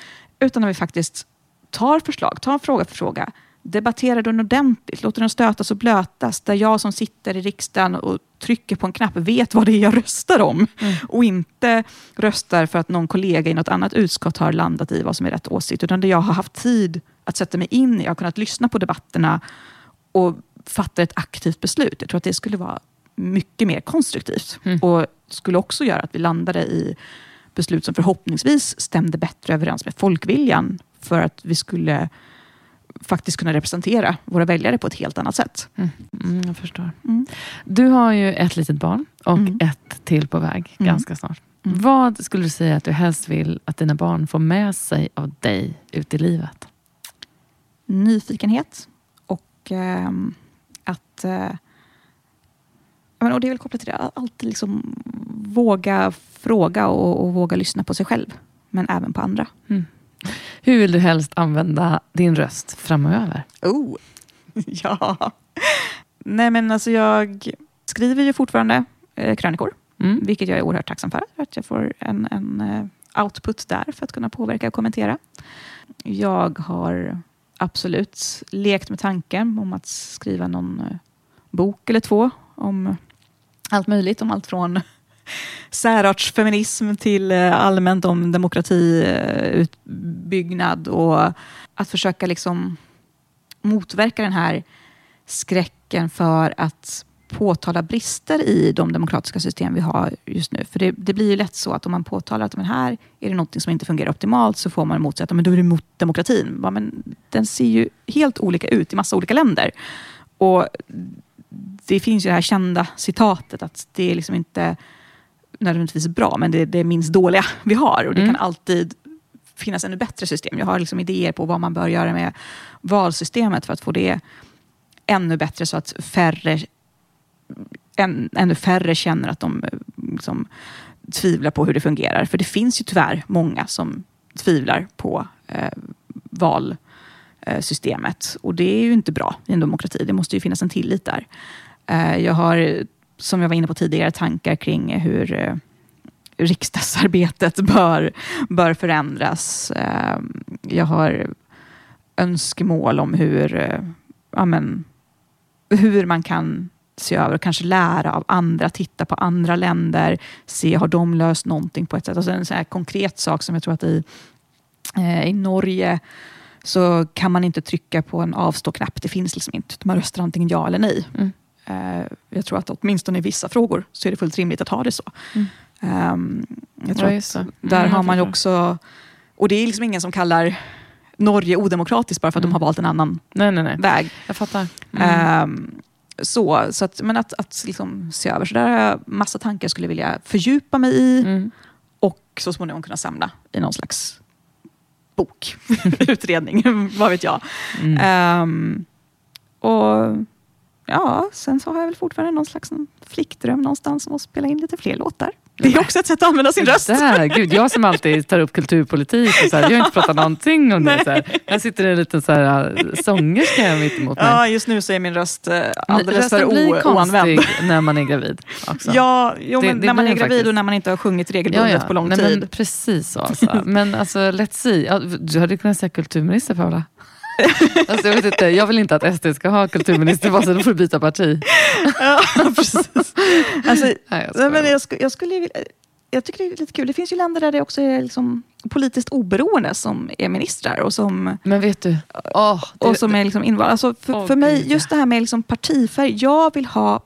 Utan när vi faktiskt tar förslag, tar fråga för fråga, debatterar den ordentligt, låter den stötas och blötas, där jag som sitter i riksdagen och trycker på en knapp vet vad det är jag röstar om. Mm. Och inte röstar för att någon kollega i något annat utskott har landat i vad som är rätt åsikt, utan där jag har haft tid att sätta mig in i, jag har kunnat lyssna på debatterna och fatta ett aktivt beslut. Jag tror att det skulle vara mycket mer konstruktivt. Mm. Och skulle också göra att vi landade i beslut som förhoppningsvis stämde bättre överens med folkviljan för att vi skulle faktiskt kunna representera våra väljare på ett helt annat sätt. Mm. Mm, jag förstår. Mm. Du har ju ett litet barn och mm. ett till på väg ganska snart. Vad skulle du säga att du helst vill att dina barn får med sig av dig ut i livet? Nyfikenhet och eh, att eh, och det är väl kopplat till det, att alltid liksom våga fråga och, och, våga lyssna på sig själv. Men även på andra. Mm. Hur vill du helst använda din röst framöver? Oh, ja. Nej men alltså jag skriver ju fortfarande eh, krönikor. Mm. Vilket jag är oerhört tacksam för. Att jag får en, en uh, output där för att kunna påverka och kommentera. Jag har absolut lekt med tanken om att skriva någon eh, bok eller två om eh, allt möjligt. Om allt från särartsfeminism till eh, allmänt om demokratiutbyggnad och att försöka liksom motverka den här skräcken för att påtala brister i de demokratiska system vi har just nu. För det, det blir ju lätt så att om man påtalar att men här är det något som inte fungerar optimalt så får man emot sig att men då är det emot demokratin. Ja, men den ser ju helt olika ut i massa olika länder. Och det finns ju det här kända citatet att det är liksom inte nödvändigtvis bra, men det är det minst dåliga vi har. Och det mm. kan alltid finnas ännu bättre system. Jag har liksom idéer på vad man bör göra med valsystemet för att få det ännu bättre så att färre, än, ännu färre känner att de eh, liksom, tvivlar på hur det fungerar. För det finns ju tyvärr många som tvivlar på eh, valsystemet. Eh, Och det är ju inte bra i en demokrati. Det måste ju finnas en tillit där. Eh, jag har, som jag var inne på tidigare, tankar kring hur eh, riksdagsarbetet bör, bör förändras. Eh, jag har önskemål om hur, ja, men, hur man kan se över och kanske lära av andra, titta på andra länder, se har de löst någonting på ett sätt. Alltså en sån konkret sak som jag tror att i, eh, i Norge så kan man inte trycka på en avstå-knapp. Det finns liksom inte. Man röstar antingen ja eller nej. Mm. Eh, jag tror att åtminstone i vissa frågor så är det fullt rimligt att ha det så. Mm. Um, jag tror ja, att mm, där har man ju också... Och det är liksom ingen som kallar Norge odemokratiskt bara för att mm. de har valt en annan nej, nej, nej. väg. Jag fattar. Mm. Um, så, så att, men att, att liksom se över. Så där har jag massa tankar jag skulle vilja fördjupa mig i mm. och så småningom kunna samla i någon slags bok, utredning, vad vet jag. Um, och ja, sen så har jag väl fortfarande någon slags flickdröm någonstans om att spela in lite fler låtar. Det är också ett sätt att använda sin röst. Där, gud, jag som alltid tar upp kulturpolitik, och så här, jag har inte pratat någonting om det. Så här. Här sitter en liten så här, äh, sångerska mitt emot mig. Ja, just nu så är min röst äh, alldeles för blir oanvänd. när man är gravid. Också. Ja, jo, det, det när man är gravid faktiskt. och när man inte har sjungit regelbundet ja, ja. på lång Nej, tid. Men precis så. Alltså. Men alltså, let's see. Du hade kunnat säga kulturminister Paula. alltså, jag, vet inte, jag vill inte att SD ska ha kulturminister, bara så då får du byta parti. ja, precis. Alltså, Nej, jag, men jag, jag skulle vilja jag tycker det är lite kul. Det finns ju länder där det också är liksom politiskt oberoende som är ministrar. Och som, Men vet du? Oh, det, och som är liksom invalda. Alltså för, oh, för mig, just det här med liksom partifärg. Jag vill ha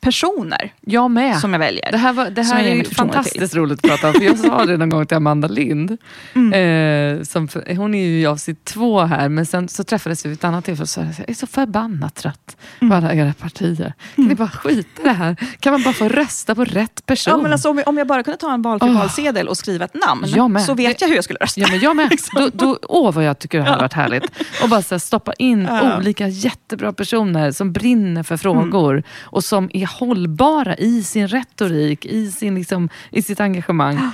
personer jag med. som jag väljer. Det här, var, det här är fantastiskt roligt att prata om. För jag sa det någon gång till Amanda Lind. Mm. Eh, som, hon är ju av sitt två här, men sen så träffades vi vid ett annat tillfälle och sa jag är så förbannat trött på mm. alla era partier. Kan ni bara skita i det här? Kan man bara få rösta på rätt person? Ja, men alltså, om, jag, om jag bara kunde ta en valfri oh. valsedel och skriva ett namn, så vet jag hur jag skulle rösta. Ja, men jag med. liksom. då, då, åh, vad jag tycker det hade varit härligt. Och bara så här, stoppa in ja. olika jättebra personer som brinner för frågor mm. och som är hållbara i sin retorik, i, sin, liksom, i sitt engagemang.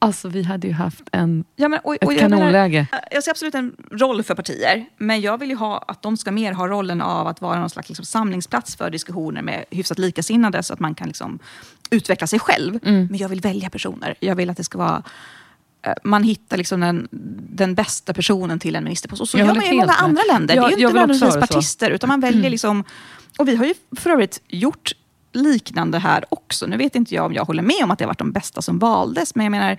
Alltså vi hade ju haft en, ja, men, och, och ett kanonläge. Jag, jag ser absolut en roll för partier, men jag vill ju ha att de ska mer ha rollen av att vara någon slags liksom, samlingsplats för diskussioner med hyfsat likasinnade så att man kan liksom, utveckla sig själv. Mm. Men jag vill välja personer. Jag vill att det ska vara eh, man hittar liksom den, den bästa personen till en ministerpost. Och så Jag gör man i många med. andra länder. Jag- det är ju inte nödvändigtvis partister, utan man väljer liksom... Och vi har ju för övrigt gjort liknande här också. Nu vet inte jag om jag håller med om att det har varit de bästa som valdes, men jag menar,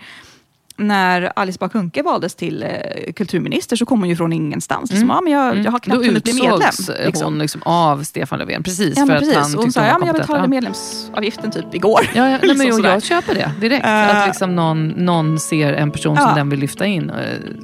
när Alice Bah Kuhnke valdes till eh, kulturminister så kom hon ju från ingenstans. Liksom, ja, men jag, jag har knappt Då hunnit bli medlem. Liksom. hon liksom av Stefan Löfven. Precis, Ja, för men att precis. han hon sa, hon ja, men jag betalade Ja. medlemsavgiften typ igår. Ja, ja, nej, Liksom men jag, sådär. jag köper det direkt. Eh, att liksom någon, någon ser en person som den vill lyfta in. Eh,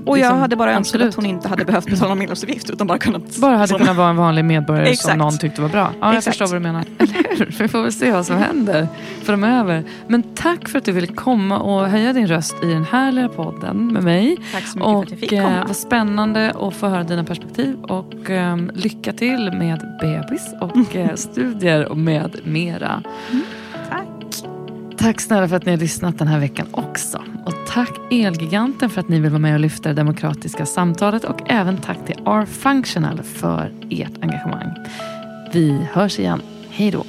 Och jag liksom, hade bara önskat att hon inte hade behövt betala någon medlemsavgift utan bara kunnat... bara hade liksom- kunnat vara en vanlig medborgare som Exakt. någon tyckte var bra. Ja, jag Exakt. förstår vad du menar. Eller hur? Vi får väl se vad som händer framöver. Men tack för att du ville komma och höja din röst i den här lilla podden med mig. Tack så mycket för att jag Och fick eh, komma. vad spännande att få höra dina perspektiv. Och eh, lycka till med bebis och eh, studier och med mera. Tack. Tack snälla för att ni har lyssnat den här veckan också. Och tack Elgiganten för att ni vill vara med och lyfta det demokratiska samtalet. Och även tack till R-Functional för ert engagemang. Vi hörs igen. Hej då.